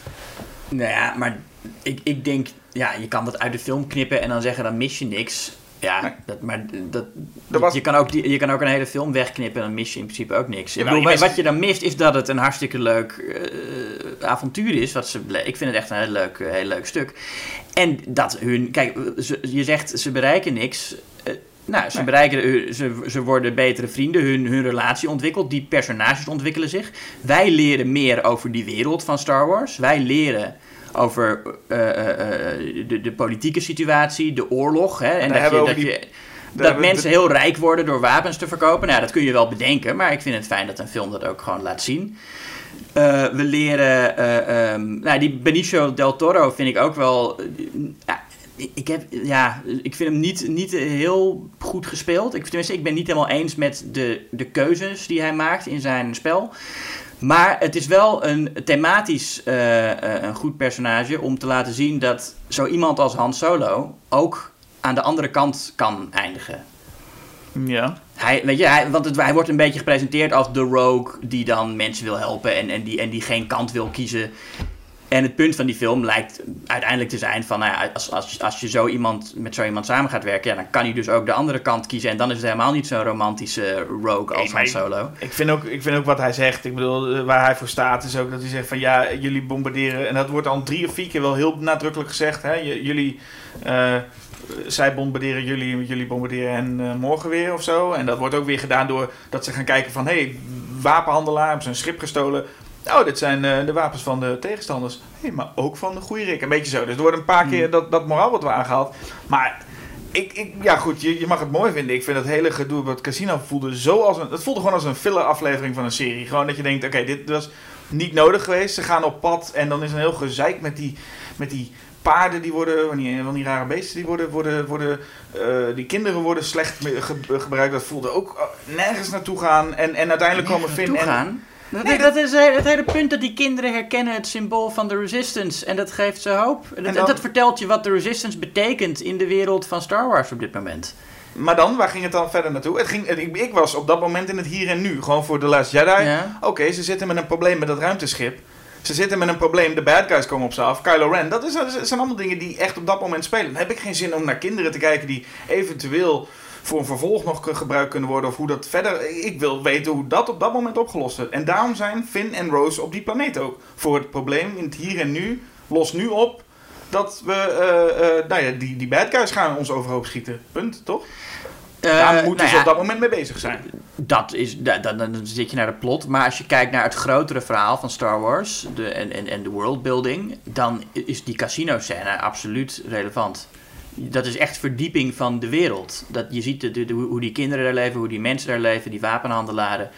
Nou ja, maar ik, ik denk, ja, je kan dat uit de film knippen en dan zeggen dan mis je niks. Ja,
Nee.
dat, maar dat,
Dat was-
je, kan ook, die- je kan ook een hele film wegknippen en dan mis je in principe ook niks. Bedoel,
je mist-
wat je dan mist is dat het een hartstikke leuk eh, avontuur is. Wat ze, ik vind het echt een heel leuk, heel leuk stuk. En dat hun... Kijk, ze, je zegt ze bereiken niks. Nou, ze bereiken... Ze, ze worden betere vrienden. Hun, hun relatie ontwikkelt. Die personages ontwikkelen zich. Wij leren meer over die wereld van Star Wars. Wij leren over eh, eh, eh, de, de politieke situatie, de oorlog. Hè, en dat je, dat,
die-
je, dat mensen heel rijk worden door wapens te verkopen. Nou, dat kun je wel bedenken, maar ik vind het fijn dat een film dat ook gewoon laat zien. We leren, eh, ehm, nou, die Benicio del Toro vind ik ook wel. Eh, ik, heb, ja, ik vind hem niet, niet heel goed gespeeld. Ik, tenminste, ik ben niet helemaal eens met de, de keuzes die hij maakt in zijn spel. Maar het is wel een thematisch eh, eh, een goed personage om te laten zien dat zo iemand als Han Solo ook aan de andere kant kan eindigen.
Ja.
Hij, weet je, hij, want het, hij wordt een beetje gepresenteerd als de rogue die dan mensen wil helpen en, en, die, en die geen kant wil kiezen. En het punt van die film lijkt uiteindelijk te zijn van, nou ja, als, als, als je zo iemand, met zo iemand samen gaat werken, ja, dan kan hij dus ook de andere kant kiezen. En dan is het helemaal niet zo'n romantische rogue als Han Solo.
Ik vind, ook, ik vind ook wat hij zegt. Ik bedoel, eh, waar hij voor staat is ook dat hij zegt van ja, jullie bombarderen. En dat wordt al drie of vier keer wel heel nadrukkelijk gezegd. Hè? J- Jullie, eh, zij bombarderen jullie, jullie bombarderen hen eh, morgen weer of zo. En dat wordt ook weer gedaan door dat ze gaan kijken van hé, hey, wapenhandelaar, hebben ze een schip gestolen. Oh, dit zijn eh, de wapens van de tegenstanders. Hé, maar ook van de goede Rick. Een beetje zo. Dus er wordt een paar keer dat, dat moraal wordt aangehaald. Maar ik, ik, ja goed, je, je mag het mooi vinden. Ik vind dat hele gedoe op het casino voelde zo als een... Het voelde gewoon als een filler aflevering van een serie. Gewoon dat je denkt, oké, dit was niet nodig geweest. Ze gaan op pad en dan is een heel gezeik met die, met die paarden die worden... Van die, van die rare beesten die worden... worden, worden eh, die kinderen worden slecht ge- gebruikt. Dat voelde ook eh, nergens naartoe gaan. En, en uiteindelijk komen Finn en...
Dat,
Nee,
dat is eh, het hele punt dat die kinderen herkennen het symbool van de Resistance. En dat geeft ze hoop. En dat,
dan-
dat vertelt je wat de Resistance betekent in de wereld van Star Wars op dit moment.
Maar dan, waar ging het dan verder naartoe? Het ging, ik, ik was op dat moment in het hier en nu. Gewoon voor The Last Jedi.
Ja.
Oké, ze zitten met een probleem met dat ruimteschip. Ze zitten met een probleem, de bad guys komen op ze af. Kylo Ren, dat, is, dat zijn allemaal dingen die echt op dat moment spelen. Dan heb ik geen zin om naar kinderen te kijken die eventueel voor een vervolg nog ge- gebruikt kunnen worden. Of hoe dat verder... Ik wil weten hoe dat op dat moment opgelost wordt. En daarom zijn Finn en Rose op die planeet ook. Voor het probleem in het hier en nu. Los nu op dat we eh, eh, nou ja, die, die bad guys gaan ons overhoop schieten. Punt, toch? Daar
Eh,
moeten
nou
ze
ja,
op dat moment mee bezig zijn.
Dat is, da- da- dan zit je naar de plot. Maar als je kijkt naar het grotere verhaal van Star Wars de, en, en, en de worldbuilding, dan is die casino-scène absoluut relevant. Dat is echt verdieping van de wereld. Dat, je ziet de, de, de- hoe die kinderen daar leven, hoe die mensen daar leven, die wapenhandelaren.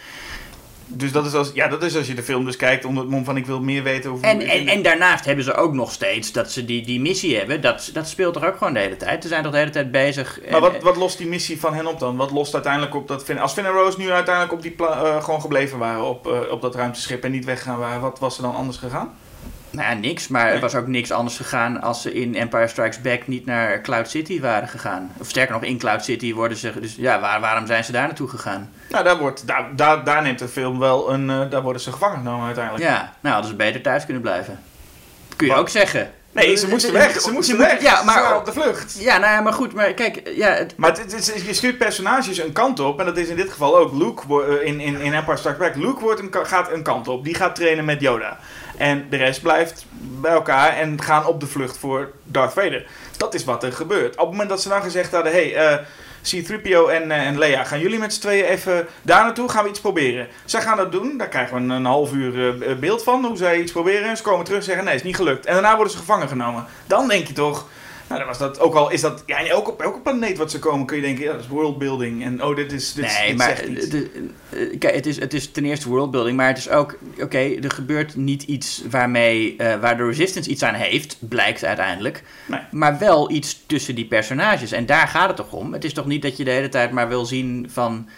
Dus dat is als, ja, dat is als je de film dus kijkt onder het mom van ik wil meer weten over...
En, en, en daarnaast hebben ze ook nog steeds dat ze die, die missie hebben. Dat, dat speelt toch ook gewoon de hele tijd. Ze zijn toch de hele tijd bezig.
Maar
en-
wat, wat lost die missie van hen op dan? Wat lost uiteindelijk op dat Finn... Als Finn en Rose nu uiteindelijk op die eh, gewoon gebleven waren op, eh, op dat ruimteschip en niet weggaan waren, wat was er dan anders gegaan?
Nou ja, niks. Maar
Nee.
er was ook niks anders gegaan als ze in Empire Strikes Back niet naar Cloud City waren gegaan. Of sterker nog, in Cloud City worden ze... Dus ja, waar, waarom zijn ze daar naartoe gegaan?
Nou, daar, wordt, daar, daar, daar neemt de film wel een... eh, daar worden ze gevangen genomen uiteindelijk.
Ja, nou hadden ze beter thuis kunnen blijven. Kun je
Wat?
ook zeggen.
Nee, ze moesten weg. Ze moesten weg.
Ja,
Ze
maar...
waren op de vlucht.
Ja, nou ja, maar goed. Maar kijk, ja, het,
Maar het, je stuurt personages een kant op. En dat is in dit geval ook Luke eh, in, in, in Empire Strikes Back. Luke wordt een, gaat een kant op. Die gaat trainen met Yoda. En de rest blijft bij elkaar en gaan op de vlucht voor Darth Vader. Dat is wat er gebeurt. Op het moment dat ze dan gezegd hadden... Hey, eh, C-3PO en, eh, en Leia, gaan jullie met z'n tweeën even daar naartoe? Gaan we iets proberen? Zij gaan dat doen. Daar krijgen we een, een half uur eh, beeld van. Hoe zij iets proberen. Ze komen terug en zeggen... Nee, is niet gelukt. En daarna worden ze gevangen genomen. Dan denk je toch... Nou, dan was dat ook al is dat. Ja, en elke, elke planeet wat ze komen kun je denken, ja, dat is worldbuilding. En oh, dit is. Dit,
nee,
dit
maar
zegt iets.
de- eh, kijk, het is, het is ten eerste worldbuilding, maar het is ook, oké, er gebeurt niet iets waarmee, eh, waar de Resistance iets aan heeft, blijkt uiteindelijk,
Nee.
maar wel iets tussen die personages. En daar gaat het toch om? Het is toch niet dat je de hele tijd maar wil zien van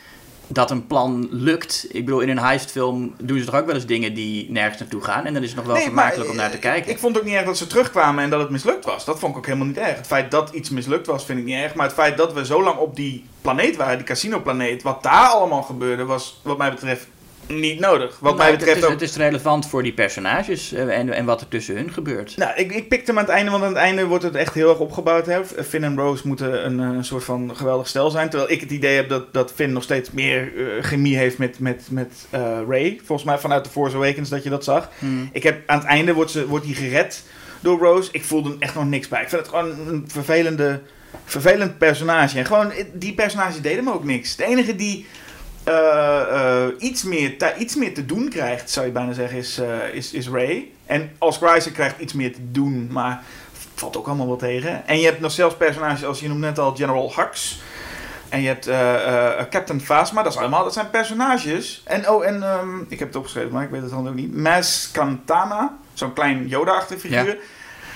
dat een plan lukt. Ik bedoel, in een heistfilm doen ze toch ook wel eens dingen die nergens naartoe gaan. En dan is het nog wel
Nee,
vermakelijk om naar te kijken.
Ik vond ook niet erg dat ze terugkwamen en dat het mislukt was. Dat vond ik ook helemaal niet erg. Het feit dat iets mislukt was, vind ik niet erg. Maar het feit dat we zo lang op die planeet waren, die casinoplaneet, wat daar allemaal gebeurde, was wat mij betreft niet nodig. Wat
Nou,
mij betreft
het, is,
ook...
het is relevant voor die personages eh, en, en wat er tussen hun gebeurt.
Nou, ik, ik pikte hem aan het einde, want aan het einde wordt het echt heel erg opgebouwd. Hè. Finn en Rose moeten een, eh, soort van geweldig stel zijn. Terwijl ik het idee heb dat, dat Finn nog steeds meer eh, chemie heeft met, met, met Ray. Volgens mij vanuit The Force Awakens dat je dat zag.
Hmm.
Ik heb, aan het einde wordt, ze, wordt hij gered door Rose. Ik voelde er echt nog niks bij. Ik vind het gewoon een vervelende, vervelend personage. En gewoon, die personages deden me ook niks. De enige die iets, meer, iets meer te doen krijgt, zou je bijna zeggen, is, eh, is, is Ray. En als Chrysler krijgt iets meer te doen, maar valt ook allemaal wel tegen. En je hebt nog zelfs personages als, je noemde net al, General Hux. En je hebt eh, eh, Captain Phasma, dat, is allemaal, dat zijn personages. En, oh, en ehm, ik heb het opgeschreven, maar ik weet het dan ook niet. Mas Cantana, zo'n klein Yoda-achtige figuur.
Ja.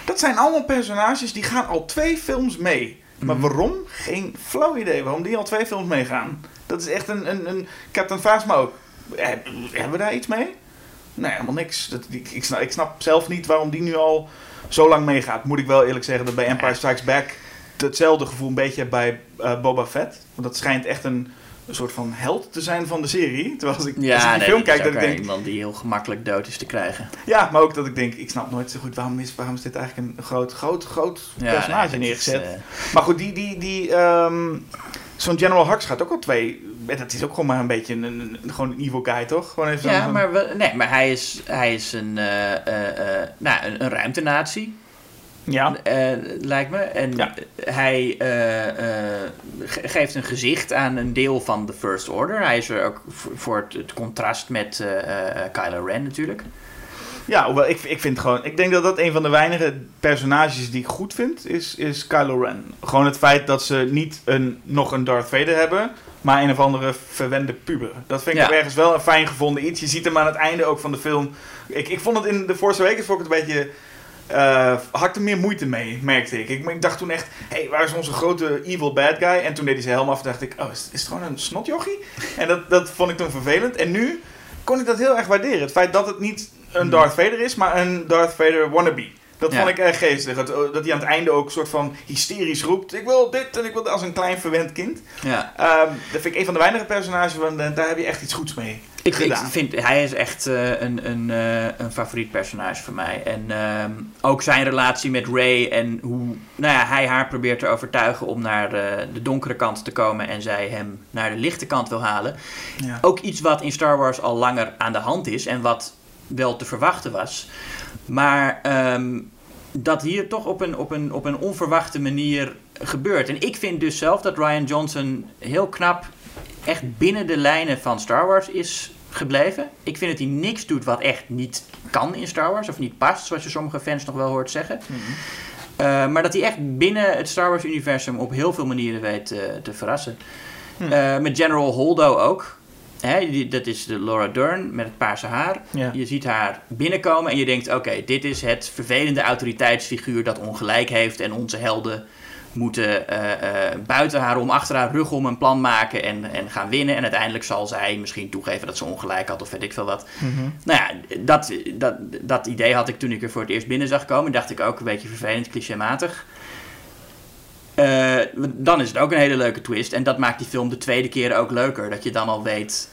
Dat zijn allemaal personages die gaan al twee films mee. Maar
Mhm.
waarom? Geen flauw idee waarom die al twee films meegaan. Dat is echt een, een, een Captain Phasma ook. Eh, Hebben we daar iets mee? Nee, helemaal niks. Dat, ik, ik, snap, ik snap zelf niet waarom die nu al zo lang meegaat. Moet ik wel eerlijk zeggen dat bij Empire Strikes Back hetzelfde gevoel een beetje bij eh, Boba Fett. Want dat schijnt echt een, een soort van held te zijn van de serie. Terwijl als ik, als ik
Ja,
die
nee,
film kijk, dat ik denk...
iemand die heel gemakkelijk dood is te krijgen.
Ja, maar ook dat ik denk, ik snap nooit zo goed waarom is, waarom is dit eigenlijk een groot, groot, groot
Ja,
personage
nee, dat is,
neergezet.
eh,
Maar goed, die, die, die, ehm, zo'n General Hux gaat ook al twee. Dat is ook gewoon maar een beetje een, gewoon een evil guy, toch? Gewoon even
ja, maar, we- nee, maar hij is, hij is een, eh, eh, eh, nou, een, een ruimtenatie,
Ja,
lijkt me. En
Ja.
hij ge- geeft een gezicht aan een deel van de First Order. Hij is er ook voor, het, het contrast met Kylo Ren natuurlijk.
Ja hoewel, ik, ik vind gewoon. Ik denk dat dat een van de weinige personages die ik goed vind, is, is Kylo Ren. Gewoon het feit dat ze niet een, nog een Darth Vader hebben. Maar een of andere verwende puber. Dat vind ik
Ja.
ergens wel een fijn gevonden iets. Je ziet hem aan het einde ook van de film. Ik, ik vond het in The Force Awakens vond ik het een beetje... eh had er meer moeite mee, merkte ik. ik. Ik dacht toen echt, hé, hey, waar is onze grote evil bad guy? En toen deed hij zijn helm af en dacht ik, oh, is, is het gewoon een snotjochie? En dat, dat vond ik toen vervelend. En nu kon ik dat heel erg waarderen. Het feit dat het niet een Darth Vader is, maar een Darth Vader wannabe. Dat
Ja.
vond ik erg geestig. Het- dat hij aan het einde ook een soort van hysterisch roept. Ik wil dit en ik wil dat als een klein verwend kind.
Ja.
Ehm, dat vind ik een van de weinige personages, want eh, daar heb je echt iets goeds mee
Ik, vind, hij is echt eh, een, een, eh, een favoriet personage voor mij. En ehm, ook zijn relatie met Ray en hoe nou ja, hij haar probeert te overtuigen om naar de, de donkere kant te komen en zij hem naar de lichte kant wil halen.
Ja.
Ook iets wat in Star Wars al langer aan de hand is en wat wel te verwachten was. Maar ehm, dat hier toch op een, op, een, op een onverwachte manier gebeurt. En ik vind dus zelf dat Ryan Johnson heel knap echt binnen de lijnen van Star Wars is gebleven. Ik vind dat hij niks doet wat echt niet kan in Star Wars of niet past, zoals je sommige fans nog wel hoort zeggen. Eh, maar dat hij echt binnen het Star Wars universum op heel veel manieren weet eh, te verrassen.
Hm.
Eh, met General Holdo ook. Hè, die, dat is de Laura Dern met het paarse haar.
Ja.
Je ziet haar binnenkomen en je denkt: oké, dit is het vervelende autoriteitsfiguur dat ongelijk heeft en onze helden moeten eh, eh, buiten haar om, achter haar rug om een plan maken en, en gaan winnen. En uiteindelijk zal zij misschien toegeven dat ze ongelijk had of weet ik veel wat. Nou ja, dat, dat, dat idee had ik toen ik er voor het eerst binnen zag komen. Dacht ik ook een beetje vervelend, clichématig. Eh, dan is het ook een hele leuke twist. En dat maakt die film de tweede keer ook leuker. Dat je dan al weet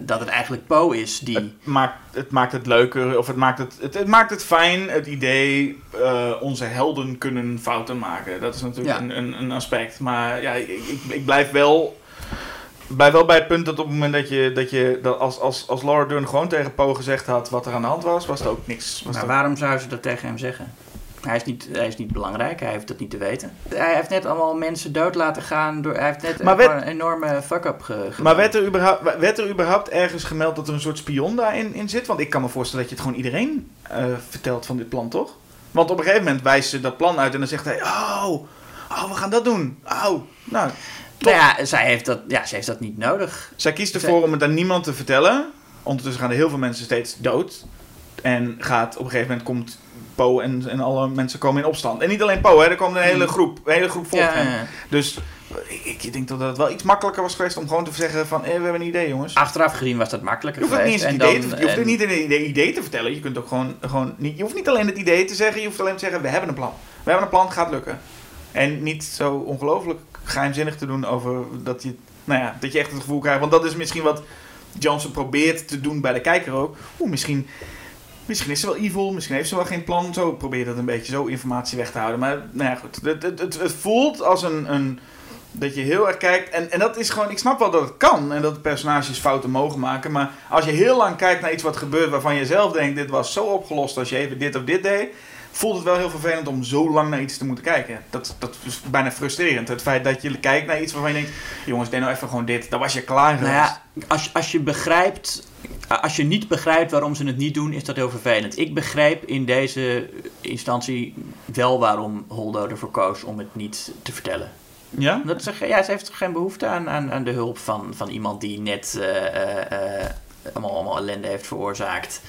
dat het eigenlijk Poe is die...
Het maakt, het maakt het leuker, of het maakt het, het, het maakt het fijn, het idee, eh, onze helden kunnen fouten maken. Dat is natuurlijk
Ja.
een, een, een aspect. Maar ja, ik, ik, ik blijf wel... Blijf wel bij het punt dat op het moment dat je, dat je dat als, als, als Laura Dern gewoon tegen Poe gezegd had wat er aan de hand was, was er ook niks. Was
Maar waarom zou ze dat tegen hem zeggen? Hij is, niet, hij is niet belangrijk, hij heeft dat niet te weten. Hij heeft net allemaal mensen dood laten gaan. Door, hij heeft net
Maar
gewoon
werd-
een enorme fuck-up ge, gedaan.
Maar werd er, überhaupt, werd er überhaupt ergens gemeld dat er een soort spion daarin in zit? Want ik kan me voorstellen dat je het gewoon iedereen eh, vertelt van dit plan, toch? Want op een gegeven moment wijst ze dat plan uit en dan zegt hij... Oh, oh we gaan dat doen. Oh, nou...
Nou ja, zij heeft dat, ja, ze heeft dat niet nodig.
Zij kiest ervoor om het aan niemand te vertellen. Ondertussen gaan er heel veel mensen steeds dood. En gaat op een gegeven moment komt Poe en, en alle mensen komen in opstand. En niet alleen Poe, hè, er komt een hele groep, een hele groep
Ja, ja, ja.
Dus ik, ik denk dat het wel iets makkelijker was geweest om gewoon te zeggen van... Eh, we hebben een idee, jongens.
Achteraf gezien was dat makkelijker
Je hoeft het niet
geweest.
het
en dan-
te, je hoeft
en-
niet een idee, idee te vertellen. Je kunt ook gewoon, gewoon niet, je hoeft niet alleen het idee te zeggen, je hoeft alleen te zeggen, we hebben een plan. We hebben een plan, gaat lukken. En niet zo ongelooflijk geheimzinnig te doen over dat je, nou ja, dat je echt het gevoel krijgt. Want dat is misschien wat Johnson probeert te doen bij de kijker ook. Oeh, misschien, misschien is ze wel evil, misschien heeft ze wel geen plan. Zo probeer dat een beetje zo informatie weg te houden. Maar nou ja, goed. Het, het, het, het voelt als een, een. Dat je heel erg kijkt. En, en dat is gewoon. Ik snap wel dat het kan. En dat personages fouten mogen maken. Maar als je heel lang kijkt naar iets wat gebeurt. waarvan je zelf denkt: dit was zo opgelost als je even dit of dit deed. Voelt het wel heel vervelend om zo lang naar iets te moeten kijken. Dat, dat is bijna frustrerend. Het feit dat je kijkt naar iets waarvan je denkt: jongens, deed nou even gewoon dit. Dan was je klaar
Nou
geweest.
ja, als, als je begrijpt, als je niet begrijpt waarom ze het niet doen, is dat heel vervelend. Ik begrijp in deze instantie wel waarom Holdo ervoor koos om het niet te vertellen.
Ja?
Dat ze, ja, ze heeft geen behoefte aan, aan, aan de hulp van, van iemand die net eh, eh, eh, allemaal, allemaal ellende heeft veroorzaakt.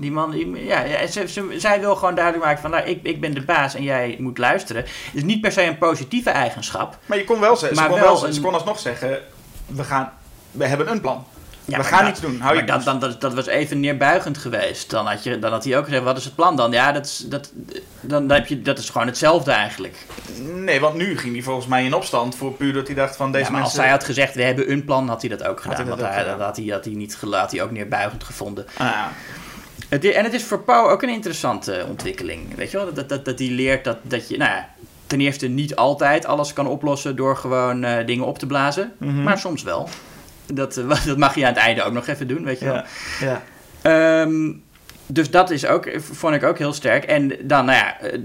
Die man, die- ja, ze, ze- zij wil gewoon duidelijk maken van, nou, ik, ik ben de baas en jij moet luisteren. Het is niet per se een positieve eigenschap.
Maar je kon wel zeggen, ze kon,
wel
wel,
een-
ze kon alsnog zeggen, we, gaan, we hebben een plan.
Ja,
we gaan
dat-
iets doen. Hou je
dat, dan, dat, dat was even neerbuigend geweest. Dan had, je, dan had hij ook gezegd, wat is het plan dan? Ja, dat is, dat, dan, dan heb je, dat is gewoon hetzelfde eigenlijk.
Nee, want nu ging hij volgens mij in opstand voor puur dat hij dacht van deze
Ja, maar als
mensen...
zij had gezegd, we hebben een plan, had hij dat ook gedaan.
hij dat
want
ook
hij,
gedaan.
had hij, had hij niet had hij ook neerbuigend gevonden.
Ah, ja.
Het, i- en het is voor Poe ook een interessante ontwikkeling. Weet je wel? Dat, dat, dat hij leert dat, dat je, nou ja, ten eerste niet altijd alles kan oplossen door gewoon eh, dingen op te blazen.
Mhm.
Maar soms wel. Dat, eh, dat mag je aan het einde ook nog even doen, weet je wel.
ja. ja.
Ehm, dus dat is ook, vond ik ook heel sterk. En dan, nou ja, eh,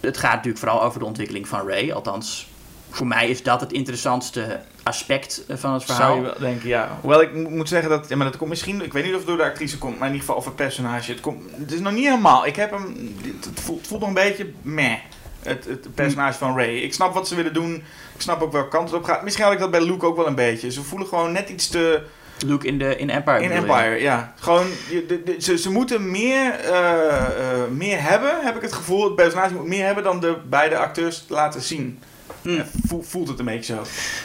het gaat natuurlijk vooral over de ontwikkeling van Ray. Althans, voor mij is dat het interessantste aspect eh, van het verhaal.
Zou je wel denken, ja. Hoewel ik mo- moet zeggen dat, ja, maar dat komt misschien, ik weet niet of het door de actrice komt, maar in ieder geval of het personage. Het, komt, het is nog niet helemaal. Ik heb hem, het, het voelt, het voelt nog een beetje meh. Het, het personage van Ray. Ik snap wat ze willen doen. Ik snap ook welke kant het op gaat. Misschien had ik dat bij Luke ook wel een beetje. Ze voelen gewoon net iets te...
Luke in, de, in Empire.
In
je?
Empire, ja. Gewoon, je- de, de- ze, ze moeten meer, eh, eh, meer hebben, heb ik het gevoel. Het personage moet meer hebben dan de beide acteurs laten zien.
Hmm.
Voel- voelt het een beetje zo.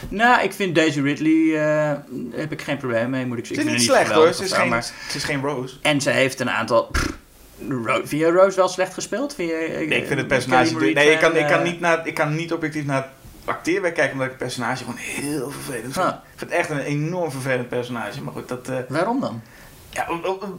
Nou, ik vind Daisy Ridley, eh, heb ik geen probleem mee, moet ik
Het
zeggen.
is
Ik
niet slecht hoor. Ze is, geen,
maar-
ze is geen Rose.
En ze heeft een aantal... pff, Ro- je Rose wel slecht gespeeld? Vind je, eh,
Nee, ik vind het
Kelly
personage... Nee, ik kan, ik, kan
eh,
niet naar, ik kan niet objectief naar het acteerwerk kijken, omdat ik het personage gewoon heel vervelend vind.
Ah.
Ik vind het echt een enorm vervelend personage. Maar goed, dat... eh,
Waarom dan?
Ja,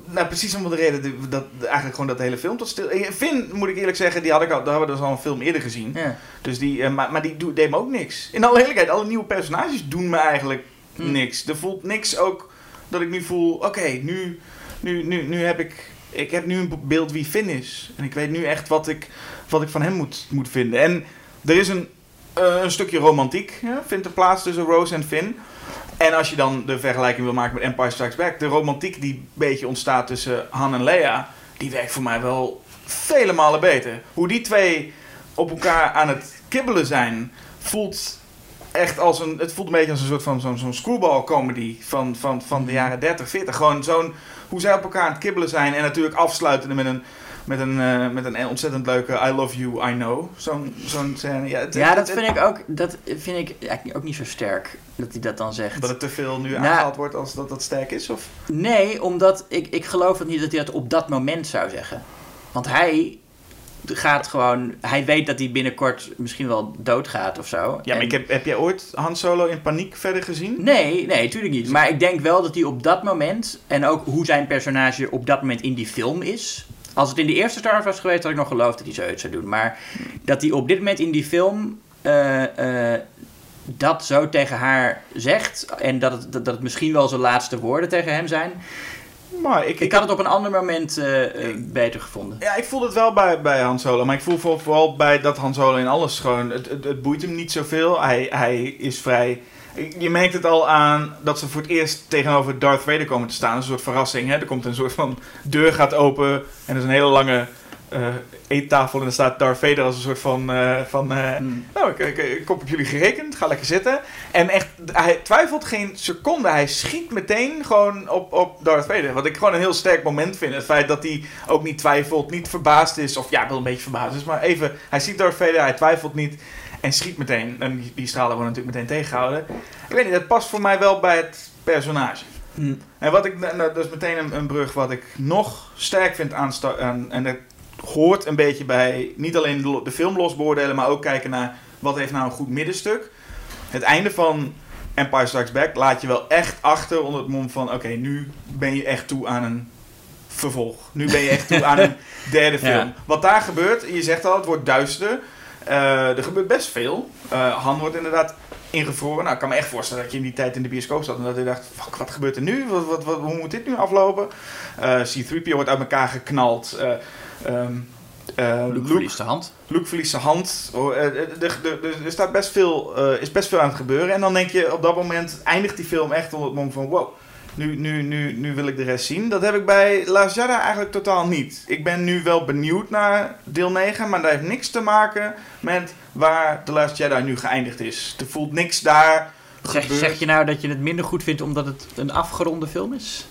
nou, precies om de reden dat, eigenlijk gewoon dat de hele film tot stil... Eh, Finn, moet ik eerlijk zeggen, die had ik al, daar hebben we dus al een film eerder gezien.
Ja.
Dus die, eh, maar, maar die doet, deed me ook niks. In alle eerlijkheid, alle nieuwe personages doen me eigenlijk
Hm.
niks. Er voelt niks ook dat ik nu voel, oké, nu, nu, nu, nu heb ik... Ik heb nu een beeld wie Finn is. En ik weet nu echt wat ik, wat ik van hem moet, moet vinden. En er is een, eh, een stukje romantiek, ja, vindt er plaats tussen Rose en Finn. En als je dan de vergelijking wil maken met Empire Strikes Back, de romantiek die een beetje ontstaat tussen Han en Leia, die werkt voor mij wel vele malen beter. Hoe die twee op elkaar aan het kibbelen zijn, voelt echt als een, het voelt een beetje als een soort van zo'n zo'n screwball comedy van, van, van de jaren 30, 40. Gewoon zo'n, hoe zij op elkaar aan het kibbelen zijn en natuurlijk afsluitende met een, met een, eh, met een ontzettend leuke I love you, I know. Zo'n, zo'n scène. Ja, het-
Ja, dat
het-
vind ik ook, dat vind ik eigenlijk ook niet zo sterk, dat hij dat dan zegt.
Dat het te veel nu
Nou,
aangehaald wordt als dat dat sterk is? Of?
Nee, omdat ik, ik geloof het niet dat hij dat op dat moment zou zeggen. Want hij gaat gewoon, hij weet dat hij binnenkort misschien wel doodgaat of zo.
Ja, maar
En-
ik heb, heb jij ooit Han Solo in paniek verder gezien?
Nee, nee, natuurlijk niet. Maar ik denk wel dat hij op dat moment, en ook hoe zijn personage op dat moment in die film is. Als het in de eerste Star Wars was geweest, had ik nog geloofd dat hij zoiets zou doen. Maar dat hij op dit moment in die film eh, eh, dat zo tegen haar zegt. En dat het, dat dat het misschien wel zijn laatste woorden tegen hem zijn.
Maar ik,
Ik had het op een ander moment eh, eh, beter gevonden.
Ja, ik voel het wel bij, bij Han Solo. Maar ik voel voor- vooral bij dat Han Solo in alles gewoon... Het, het, het boeit hem niet zoveel. Hij, hij is vrij... Je merkt het al aan dat ze voor het eerst tegenover Darth Vader komen te staan. Een soort verrassing. Hè? Er komt een soort van deur gaat open. En er is een hele lange eh, eettafel. En er staat Darth Vader als een soort van... eh, van eh,
Hmm.
nou, ik, ik, ik heb op jullie gerekend. Ga lekker zitten. En echt, hij twijfelt geen seconde. Hij schiet meteen gewoon op, op Darth Vader. Wat ik gewoon een heel sterk moment vind. Het feit dat hij ook niet twijfelt, niet verbaasd is. Of ja, wel een beetje verbaasd is. Maar even, hij ziet Darth Vader, hij twijfelt niet. En schiet meteen. En die, die stralen worden natuurlijk meteen tegengehouden. Ik weet niet, dat past voor mij wel bij het personage.
Hm.
En wat ik, nou, dat is meteen een, een brug wat ik nog sterk vind aan, en dat hoort een beetje bij niet alleen de, de film los beoordelen, maar ook kijken naar wat heeft nou een goed middenstuk. Het einde van Empire Strikes Back laat je wel echt achter onder het mom van... Oké, nu ben je echt toe aan een vervolg. Nu ben je echt toe aan een derde film.
Ja.
Wat daar gebeurt, je zegt al, het wordt duister. Eh, er gebeurt best veel. Eh, Han wordt inderdaad ingevroren. Nou, ik kan me echt voorstellen dat je in die tijd in de bioscoop zat en dat je dacht, fuck, wat gebeurt er nu? Wat, wat, wat, hoe moet dit nu aflopen? Eh, C-3PO wordt uit elkaar geknald. Eh, ehm, eh,
Luke verliest de hand.
Luke verliest zijn hand. Oh, eh, eh, Er, staat best veel, is best veel aan het gebeuren. En dan denk je op dat moment eindigt die film echt onder het mom van wow. Nu, nu, nu, nu wil ik de rest zien. Dat heb ik bij Jedi eigenlijk totaal niet. Ik ben nu wel benieuwd naar deel 9, maar dat heeft niks te maken met waar The Last Jedi nu geëindigd is. Er voelt niks daar.
Zeg,
gebeurd.
zeg je nou dat je het minder goed vindt omdat het een afgeronde film is?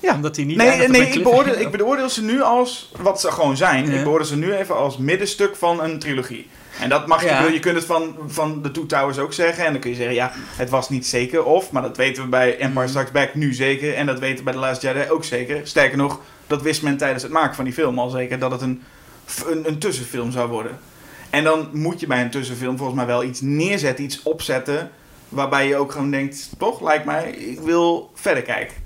Ja.
Omdat hij niet
Nee, nee ik, beoordeel, ik beoordeel ze nu als wat ze gewoon zijn.
Ja.
Ik beoordeel ze nu even als middenstuk van een trilogie. En dat mag je,
Ja.
je kunt het van, van de Two Towers ook zeggen. En dan kun je zeggen, ja, het was niet zeker of. Maar dat weten we bij Empire
Mhm.
Strikes Back nu zeker. En dat weten we bij The Last Jedi ook zeker. Sterker nog, dat wist men tijdens het maken van die film al zeker. Dat het een, een, een tussenfilm zou worden. En dan moet je bij een tussenfilm volgens mij wel iets neerzetten, iets opzetten. Waarbij je ook gewoon denkt, toch, lijkt mij, ik wil verder kijken.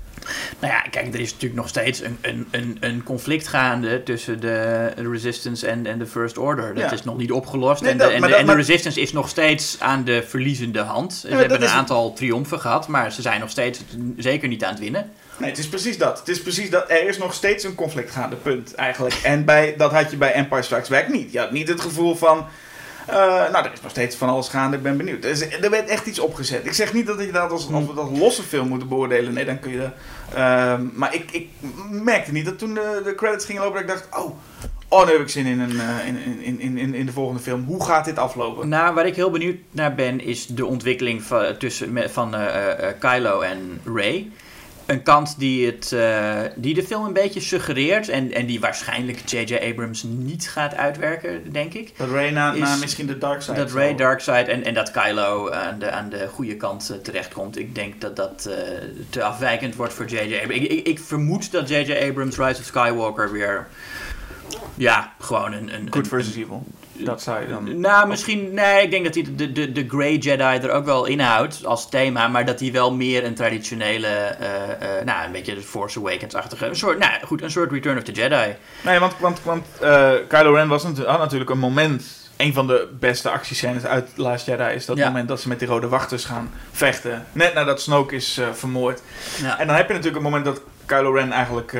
Nou ja, kijk, er is natuurlijk nog steeds een, een, een, een conflict gaande tussen de Resistance en, en de First Order. Dat
Ja.
is nog niet opgelost.
Nee,
en de,
dat-
en de,
dat-
en de
maar-
Resistance is nog steeds aan de verliezende hand. Ze hebben een
is-
aantal triomfen gehad, maar ze zijn nog steeds zeker niet aan het winnen.
Nee, het is precies dat. Het is precies dat. Er is nog steeds een conflict gaande, punt eigenlijk. En bij, dat had je bij Empire Strikes Back niet. Je had niet het gevoel van... eh, nou, er is nog steeds van alles gaande, ik ben benieuwd. Er, er werd echt iets opgezet. Ik zeg niet dat je dat als, als we dat losse film moeten beoordelen. Nee, dan kun je... Ehm, maar ik, ik merkte niet dat toen de, de credits gingen lopen, dat ik dacht... Oh, oh nu heb ik zin in, een, eh, in, in, in, in, in de volgende film. Hoe gaat dit aflopen?
Nou, waar ik heel benieuwd naar ben, is de ontwikkeling van, tussen, van eh, eh, Kylo en Rey. Een kant die, het, eh, die de film een beetje suggereert en, en die waarschijnlijk J.J. Abrams niet gaat uitwerken, denk ik.
Dat Rey na, na
is-
misschien de dark side
Dat
zal-
Ray Darkseid en, en dat Kylo aan de, aan de goede kant eh, terechtkomt. Ik denk dat dat eh, te afwijkend wordt voor J.J. Abrams. Ik, ik, ik vermoed dat J.J. Abrams Rise of Skywalker weer... Ja, gewoon een... een
Good versus evil. Dat zou je dan...
nou, misschien... Nee, ik denk dat hij de, de, de Grey Jedi er ook wel inhoudt als thema. Maar dat hij wel meer een traditionele... eh, eh, nou, een beetje de Force Awakens-achtige... Een soort, nou goed, een soort Return of the Jedi.
Nee, want, want, want eh, Kylo Ren was natu- had natuurlijk een moment. Een van de beste actiescènes uit Last Jedi is dat
Ja.
moment dat ze met die rode wachters gaan vechten. Net nadat Snoke is vermoord.
Ja.
En dan heb je natuurlijk een moment dat Kylo Ren eigenlijk,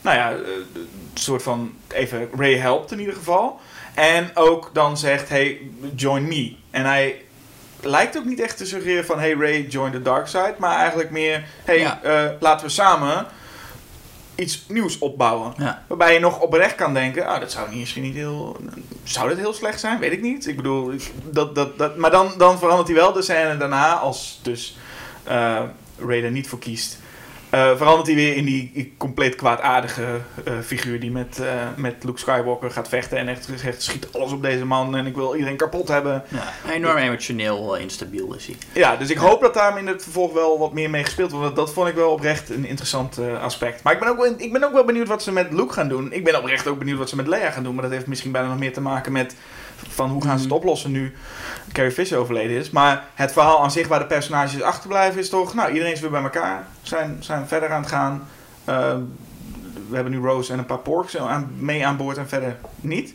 nou ja, een soort van even Rey helpt in ieder geval. En ook dan zegt, hey, join me. En hij lijkt ook niet echt te suggereren van, hey Rey, join the dark side. Maar eigenlijk meer, hey,
Ja.
eh, laten we samen iets nieuws opbouwen.
Ja.
Waarbij je nog oprecht kan denken, ah, dat zou misschien niet heel... Zou dat heel slecht zijn? Weet ik niet. Ik bedoel, dat, dat, dat, maar dan, dan verandert hij wel de scène daarna, als dus eh Ray er niet voor kiest. Eh, verandert hij weer in die compleet kwaadaardige eh, figuur die met, eh, met Luke Skywalker gaat vechten. En echt zegt, schiet alles op deze man en ik wil iedereen kapot hebben.
Ja, enorm emotioneel instabiel is hij.
Ja, dus ik hoop dat daar in het vervolg wel wat meer mee gespeeld wordt. Want dat vond ik wel oprecht een interessant aspect. Maar ik ben, ook wel, ik ben ook wel benieuwd wat ze met Luke gaan doen. Ik ben oprecht ook benieuwd wat ze met Leia gaan doen. Maar dat heeft misschien bijna nog meer te maken met van hoe gaan ze het oplossen nu Carrie Fisher overleden is. Maar het verhaal aan zich waar de personages achterblijven is toch... Nou, iedereen is weer bij elkaar. Zijn, zijn verder aan het gaan. Eh, we hebben nu Rose en een paar porks aan, mee aan boord en verder niet.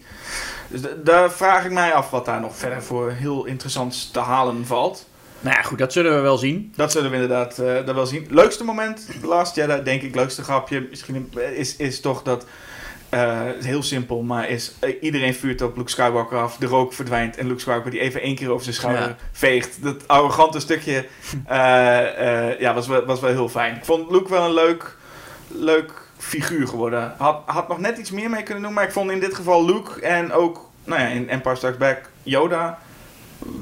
Dus daar vraag ik mij af wat daar nog verder voor heel interessants te halen valt.
Nou ja, goed, dat zullen we wel zien.
Dat zullen we inderdaad eh, dat wel zien. Leukste moment, Last Jedi, denk ik, leukste grapje, misschien is, is toch dat, eh, heel simpel, maar is eh, iedereen vuurt op Luke Skywalker af, de rook verdwijnt en Luke Skywalker die even één keer over zijn schouder
Ja.
veegt. Dat arrogante stukje, eh, ja, was wel, was wel heel fijn. Ik vond Luke wel een leuk, leuk figuur geworden. Had, had nog net iets meer mee kunnen doen, maar ik vond in dit geval Luke en ook, nou ja, in Empire Strikes Back, Yoda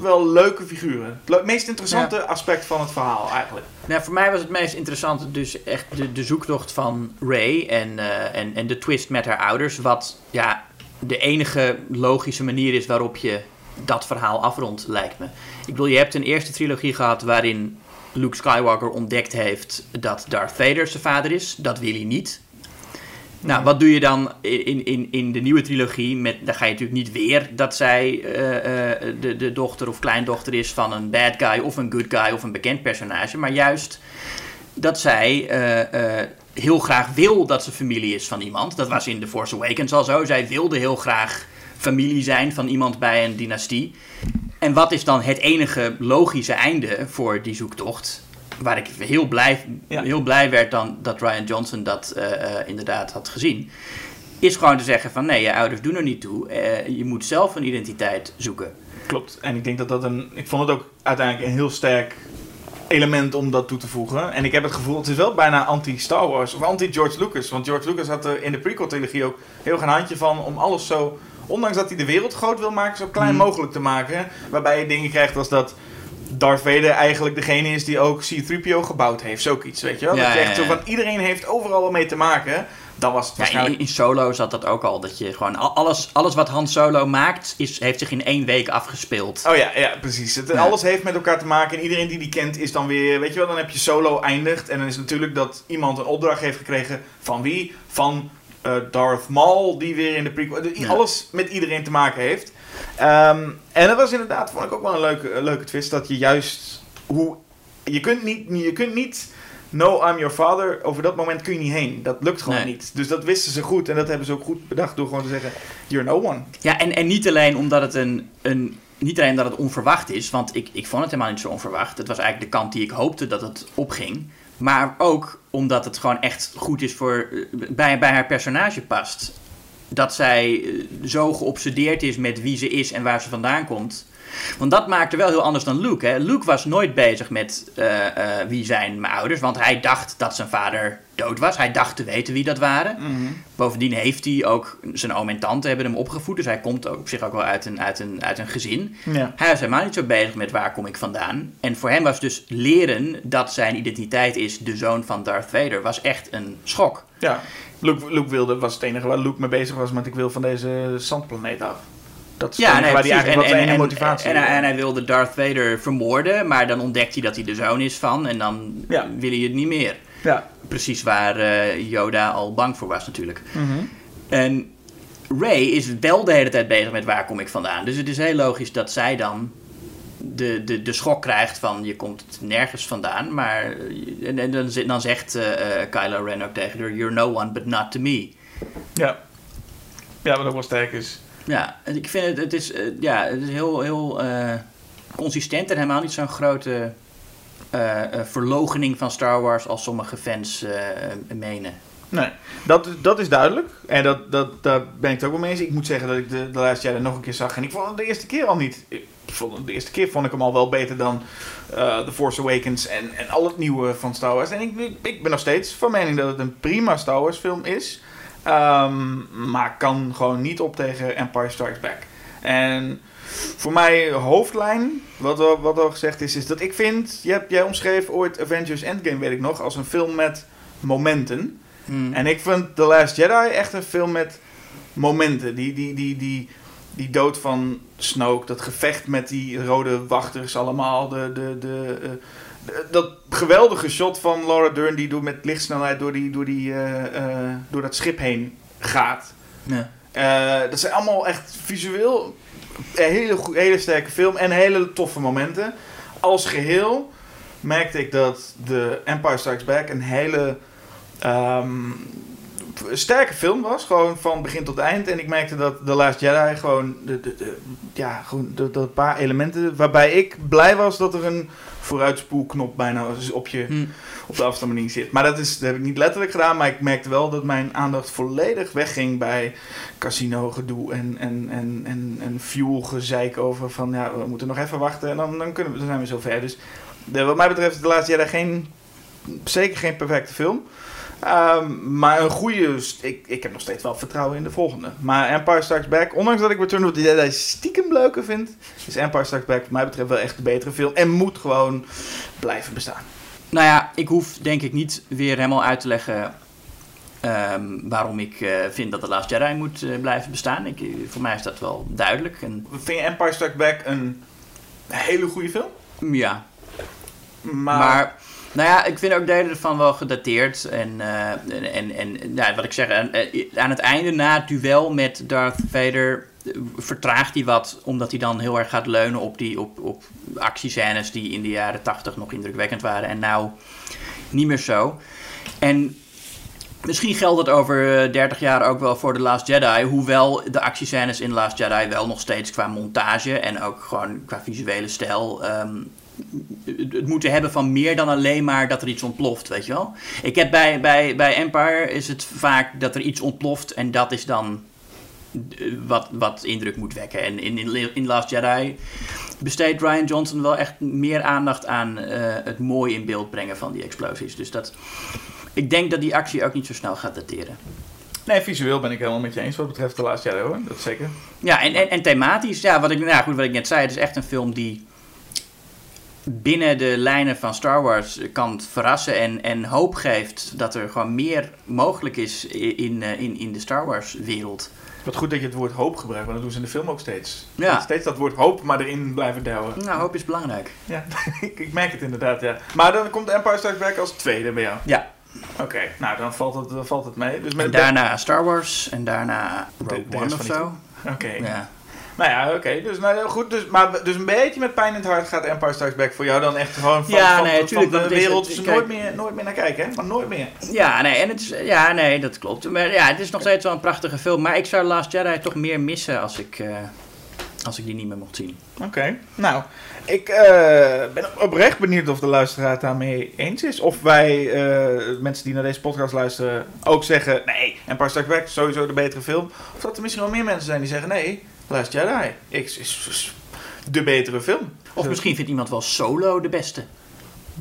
wel leuke figuren. Het meest interessante aspect van het verhaal eigenlijk.
Nou, voor mij was het meest interessante dus echt de, de zoektocht van Ray en, eh, en, en de twist met haar ouders. Wat ja, de enige logische manier is waarop je dat verhaal afrondt, lijkt me. Ik bedoel, je hebt een eerste trilogie gehad waarin Luke Skywalker ontdekt heeft dat Darth Vader zijn vader is. Dat wil hij niet. Nou, wat doe je dan in, in, in de nieuwe trilogie? Met, dan ga je natuurlijk niet weer dat zij eh, eh, de, de dochter of kleindochter is van een bad guy of een good guy of een bekend personage. Maar juist dat zij eh, heel graag wil dat ze familie is van iemand. Dat was in The Force Awakens al zo. Zij wilde heel graag familie zijn van iemand bij een dynastie. En wat is dan het enige logische einde voor die zoektocht? Waar ik heel blij,
Ja.
heel blij werd dan dat Ryan Johnson dat eh, eh, inderdaad had gezien. Is gewoon te zeggen van nee, je ouders doen er niet toe. Eh, je moet zelf een identiteit zoeken.
Klopt. En ik denk dat dat een. Ik vond het ook uiteindelijk een heel sterk element om dat toe te voegen. En ik heb het gevoel, het is wel bijna anti-Star Wars of anti-George Lucas. Want George Lucas had er in de prequel-trilogie ook heel erg een handje van om alles zo. Ondanks dat hij de wereld groot wil maken, zo klein
Mhm.
mogelijk te maken. Waarbij je dingen krijgt als dat. Darth Vader eigenlijk degene is die ook C-3PO gebouwd heeft. Zoiets, weet je wel?
Ja,
dat je echt zo van iedereen heeft overal wel mee te maken. Dan was het
Ja, in,
waarschijnlijk
in Solo zat dat ook al. Dat je gewoon al- alles, alles wat Han Solo maakt, is, heeft zich in één week afgespeeld.
Oh ja, ja precies. Het. Alles heeft met elkaar te maken. En iedereen die die kent is dan weer... Weet je wel, dan heb je solo eindigt. En dan is het natuurlijk dat iemand een opdracht heeft gekregen. Van wie? Van eh, Darth Maul, die weer in de prequel... Alles met iedereen te maken heeft. Ehm, en dat was inderdaad, vond ik ook wel een leuke, een leuke twist. Dat je juist... Hoe, je kunt niet... Je kunt niet No, I'm your father. Over dat moment kun je niet heen. Dat lukt gewoon
Nee.
niet. Dus dat wisten ze goed. En dat hebben ze ook goed bedacht door gewoon te zeggen... You're no one.
Ja, en, en niet alleen omdat het een, een niet alleen dat het onverwacht is, want ik, ik vond het helemaal niet zo onverwacht. Het was eigenlijk de kant die ik hoopte dat het opging. Maar ook omdat het gewoon echt goed is voor, eh, bij, bij haar personage past. Dat zij eh, zo geobsedeerd is met wie ze is en waar ze vandaan komt. Want dat maakte wel heel anders dan Luke. Hè? Luke was nooit bezig met eh, eh, wie zijn mijn ouders. Want hij dacht dat zijn vader dood was. Hij dacht te weten wie dat waren. Bovendien heeft hij ook... Zijn oom en tante hebben hem opgevoed. Dus hij komt ook op zich ook wel uit een, uit een, uit een gezin.
Ja.
Hij was helemaal niet zo bezig met waar kom ik vandaan. En voor hem was dus leren dat zijn identiteit is de zoon van Darth Vader... was echt een schok.
Ja, Luke, Luke wilde, was het enige waar Luke mee bezig was, met ik wil van deze zandplaneet af. Dat is enige waar hij eigenlijk wat motivatie
en, en, en hij wilde Darth Vader vermoorden, maar dan ontdekt hij dat hij de zoon is van en dan
Ja.
wil hij het niet meer.
Ja.
Precies waar eh, Yoda al bang voor was natuurlijk. En Ray is wel de hele tijd bezig met waar kom ik vandaan. Dus het is heel logisch dat zij dan de, de, de schok krijgt van je komt nergens vandaan. Maar eh, en, en dan, dan zegt eh, eh, Kylo Ren ook tegen haar, you're no one but not to me.
Ja. Ja, wat ook wel sterk is.
Ja, en ik vind het, het is, ja, het is heel, heel consistent en helemaal niet zo'n grote verlogening van Star Wars als sommige fans menen.
Nee, dat, dat is duidelijk. En dat, dat, daar ben ik het ook wel mee eens. Ik moet zeggen dat ik de, de laatste jaren nog een keer zag. En ik vond het de eerste keer al niet. De eerste keer vond ik hem al wel beter dan eh The Force Awakens en, en al het nieuwe van Star Wars. En ik, ik, ben nog steeds van mening dat het een prima Star Wars film is. Ehm, maar kan gewoon niet op tegen Empire Strikes Back. En voor mij hoofdlijn, wat al, wat al gezegd is, is dat ik vind... Je hebt, jij omschreef ooit Avengers Endgame, weet ik nog, als een film met momenten.
Hmm.
En ik vind The Last Jedi echt een film met momenten. Die, die, die, die, die dood van Snoke, dat gevecht met die rode wachters allemaal. De, de, de, eh, de- dat geweldige shot van Laura Dern die door, met lichtsnelheid door, die, door, die, eh, eh, door dat schip heen gaat.
Ja.
Dat zijn allemaal echt visueel een hele, hele sterke film en hele toffe momenten. Als geheel merkte ik dat de Empire Strikes Back een hele ehm, sterke film was. Gewoon van begin tot eind. En ik merkte dat The Last Jedi gewoon, de, de, de- ja, gewoon de paar elementen waarbij ik blij was dat er een vooruitspoelknop bijna op je
Hm.
op de afstandsbediening zit. Maar dat, is, dat heb ik niet letterlijk gedaan. Maar ik merkte wel dat mijn aandacht volledig wegging bij casino gedoe en, en, en, en, en fuel gezeik over van ja, we moeten nog even wachten en dan, dan, kunnen we, dan zijn we zover. Dus de, wat mij betreft is de laatste jaren geen, zeker geen perfecte film. Ehm, maar een goede, ik, ik heb nog steeds wel vertrouwen in de volgende. Maar Empire Strikes Back, ondanks dat ik Return of the Jedi stiekem leuker vind, is Empire Strikes Back wat mij betreft wel echt de betere film. En moet gewoon blijven bestaan.
Nou ja, ik hoef denk ik niet weer helemaal uit te leggen ehm, waarom ik eh, vind dat The Last Jedi moet eh, blijven bestaan. Ik, eh, voor mij is dat wel duidelijk. En,
Vind je Empire Strikes Back een hele goede film?
ja,
Maar,
maar Nou ja, ik vind ook delen ervan wel gedateerd. En, eh, en, en, nou, wat ik zeg, aan, eh, aan het einde na het duel met Darth Vader eh, vertraagt hij wat, omdat hij dan heel erg gaat leunen op, die, op, op actiescènes die in de jaren 80 nog indrukwekkend waren en nou niet meer zo. En misschien geldt het over eh, 30 jaar ook wel voor The Last Jedi, hoewel de actiescènes in The Last Jedi wel nog steeds qua montage en ook gewoon qua visuele stijl ehm, het moeten hebben van meer dan alleen maar dat er iets ontploft, weet je wel. Ik heb bij, bij, bij Empire is het vaak dat er iets ontploft en dat is dan eh, wat, wat indruk moet wekken. En in, in, in Last Jedi besteedt Ryan Johnson wel echt meer aandacht aan eh, het mooi in beeld brengen van die explosies. Dus dat, ik denk dat die actie ook niet zo snel gaat dateren.
Nee, visueel ben ik helemaal met je eens wat betreft de laatste jaren hoor. Dat zeker.
Ja, en, en, en thematisch, ja, wat ik, nou goed, wat ik net zei, het is echt een film die binnen de lijnen van Star Wars kan verrassen en, en hoop geeft dat er gewoon meer mogelijk is in, eh, in, in de Star Wars wereld.
Wat goed dat je het woord hoop gebruikt, want dat doen ze in de film ook steeds.
Ja.
Steeds dat woord hoop maar erin blijven douwen.
Nou, hoop is belangrijk.
Ja, ik, ik merk het inderdaad, ja. Maar dan komt Empire Strikes Back als tweede bij jou.
Ja,
Oké, nou dan valt het, dan valt het mee. Dus met
en daarna Star Wars en daarna Rogue One of zo.
Oké.
Ja.
Nou ja, oké. Dus, nou, goed. Dus, maar dus een beetje met pijn in het hart gaat Empire Strikes Back voor jou dan echt gewoon van,
Ja,
van,
nee,
van
tuurlijk,
de
het is-
wereld
het- kijk-
nooit, meer, nooit meer naar kijken, hè? Maar nooit meer.
ja, nee, en het is, ja, nee, dat klopt. Maar ja, het is nog steeds wel een prachtige film. Maar ik zou Last Jedi toch meer missen als ik, eh, als ik die niet meer mocht zien.
Oké. Nou, ik eh, ben oprecht benieuwd of de luisteraar het daarmee eens is. Of wij, eh, mensen die naar deze podcast luisteren, ook zeggen... Nee, Empire Strikes Back is sowieso de betere film. Of dat er misschien wel meer mensen zijn die zeggen... Nee, Last Jedi is, is, is de betere film.
Of misschien vindt iemand wel Solo de beste.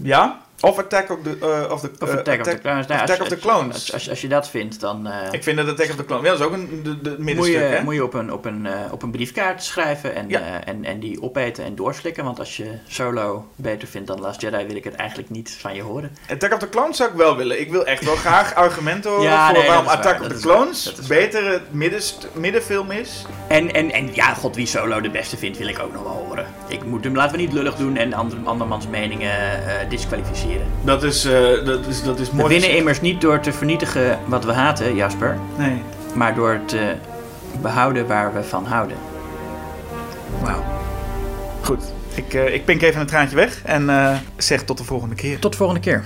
Ja? Of Attack of the, eh, of the,
Of
eh,
Attack, of the Clones. Nou,
Attack
als,
of the Clones.
Als, als, als je dat vindt, dan... eh,
Ik vind dat Attack of the Clones... Ja, dat is ook een de, de
moet
middenstuk,
je,
hè?
moet je op een, op, een, op een briefkaart schrijven en,
Ja.
en, en die opeten en doorslikken. Want als je Solo beter vindt dan Last Jedi, wil ik het eigenlijk niet van je horen.
Attack of the Clones zou ik wel willen. Ik wil echt wel graag argumenten horen
Ja,
voor
nee,
waarom
is waar,
Attack of the Clones
dat is waar.
beter het middenst- middenfilm is.
En, en, en ja, god, wie Solo de beste vindt, wil ik ook nog wel horen. Ik moet hem, laten we niet lullig doen en ander, andermans meningen eh, disqualificeren.
Dat is, eh, dat is, dat is
We
mooi.
winnen
gezegd.
immers niet door te vernietigen wat we haten, Jasper.
Nee.
Maar door te behouden waar we van houden. Wauw.
Goed. Ik, eh, ik pink even een traantje weg en eh, zeg tot de volgende keer.
Tot de volgende keer.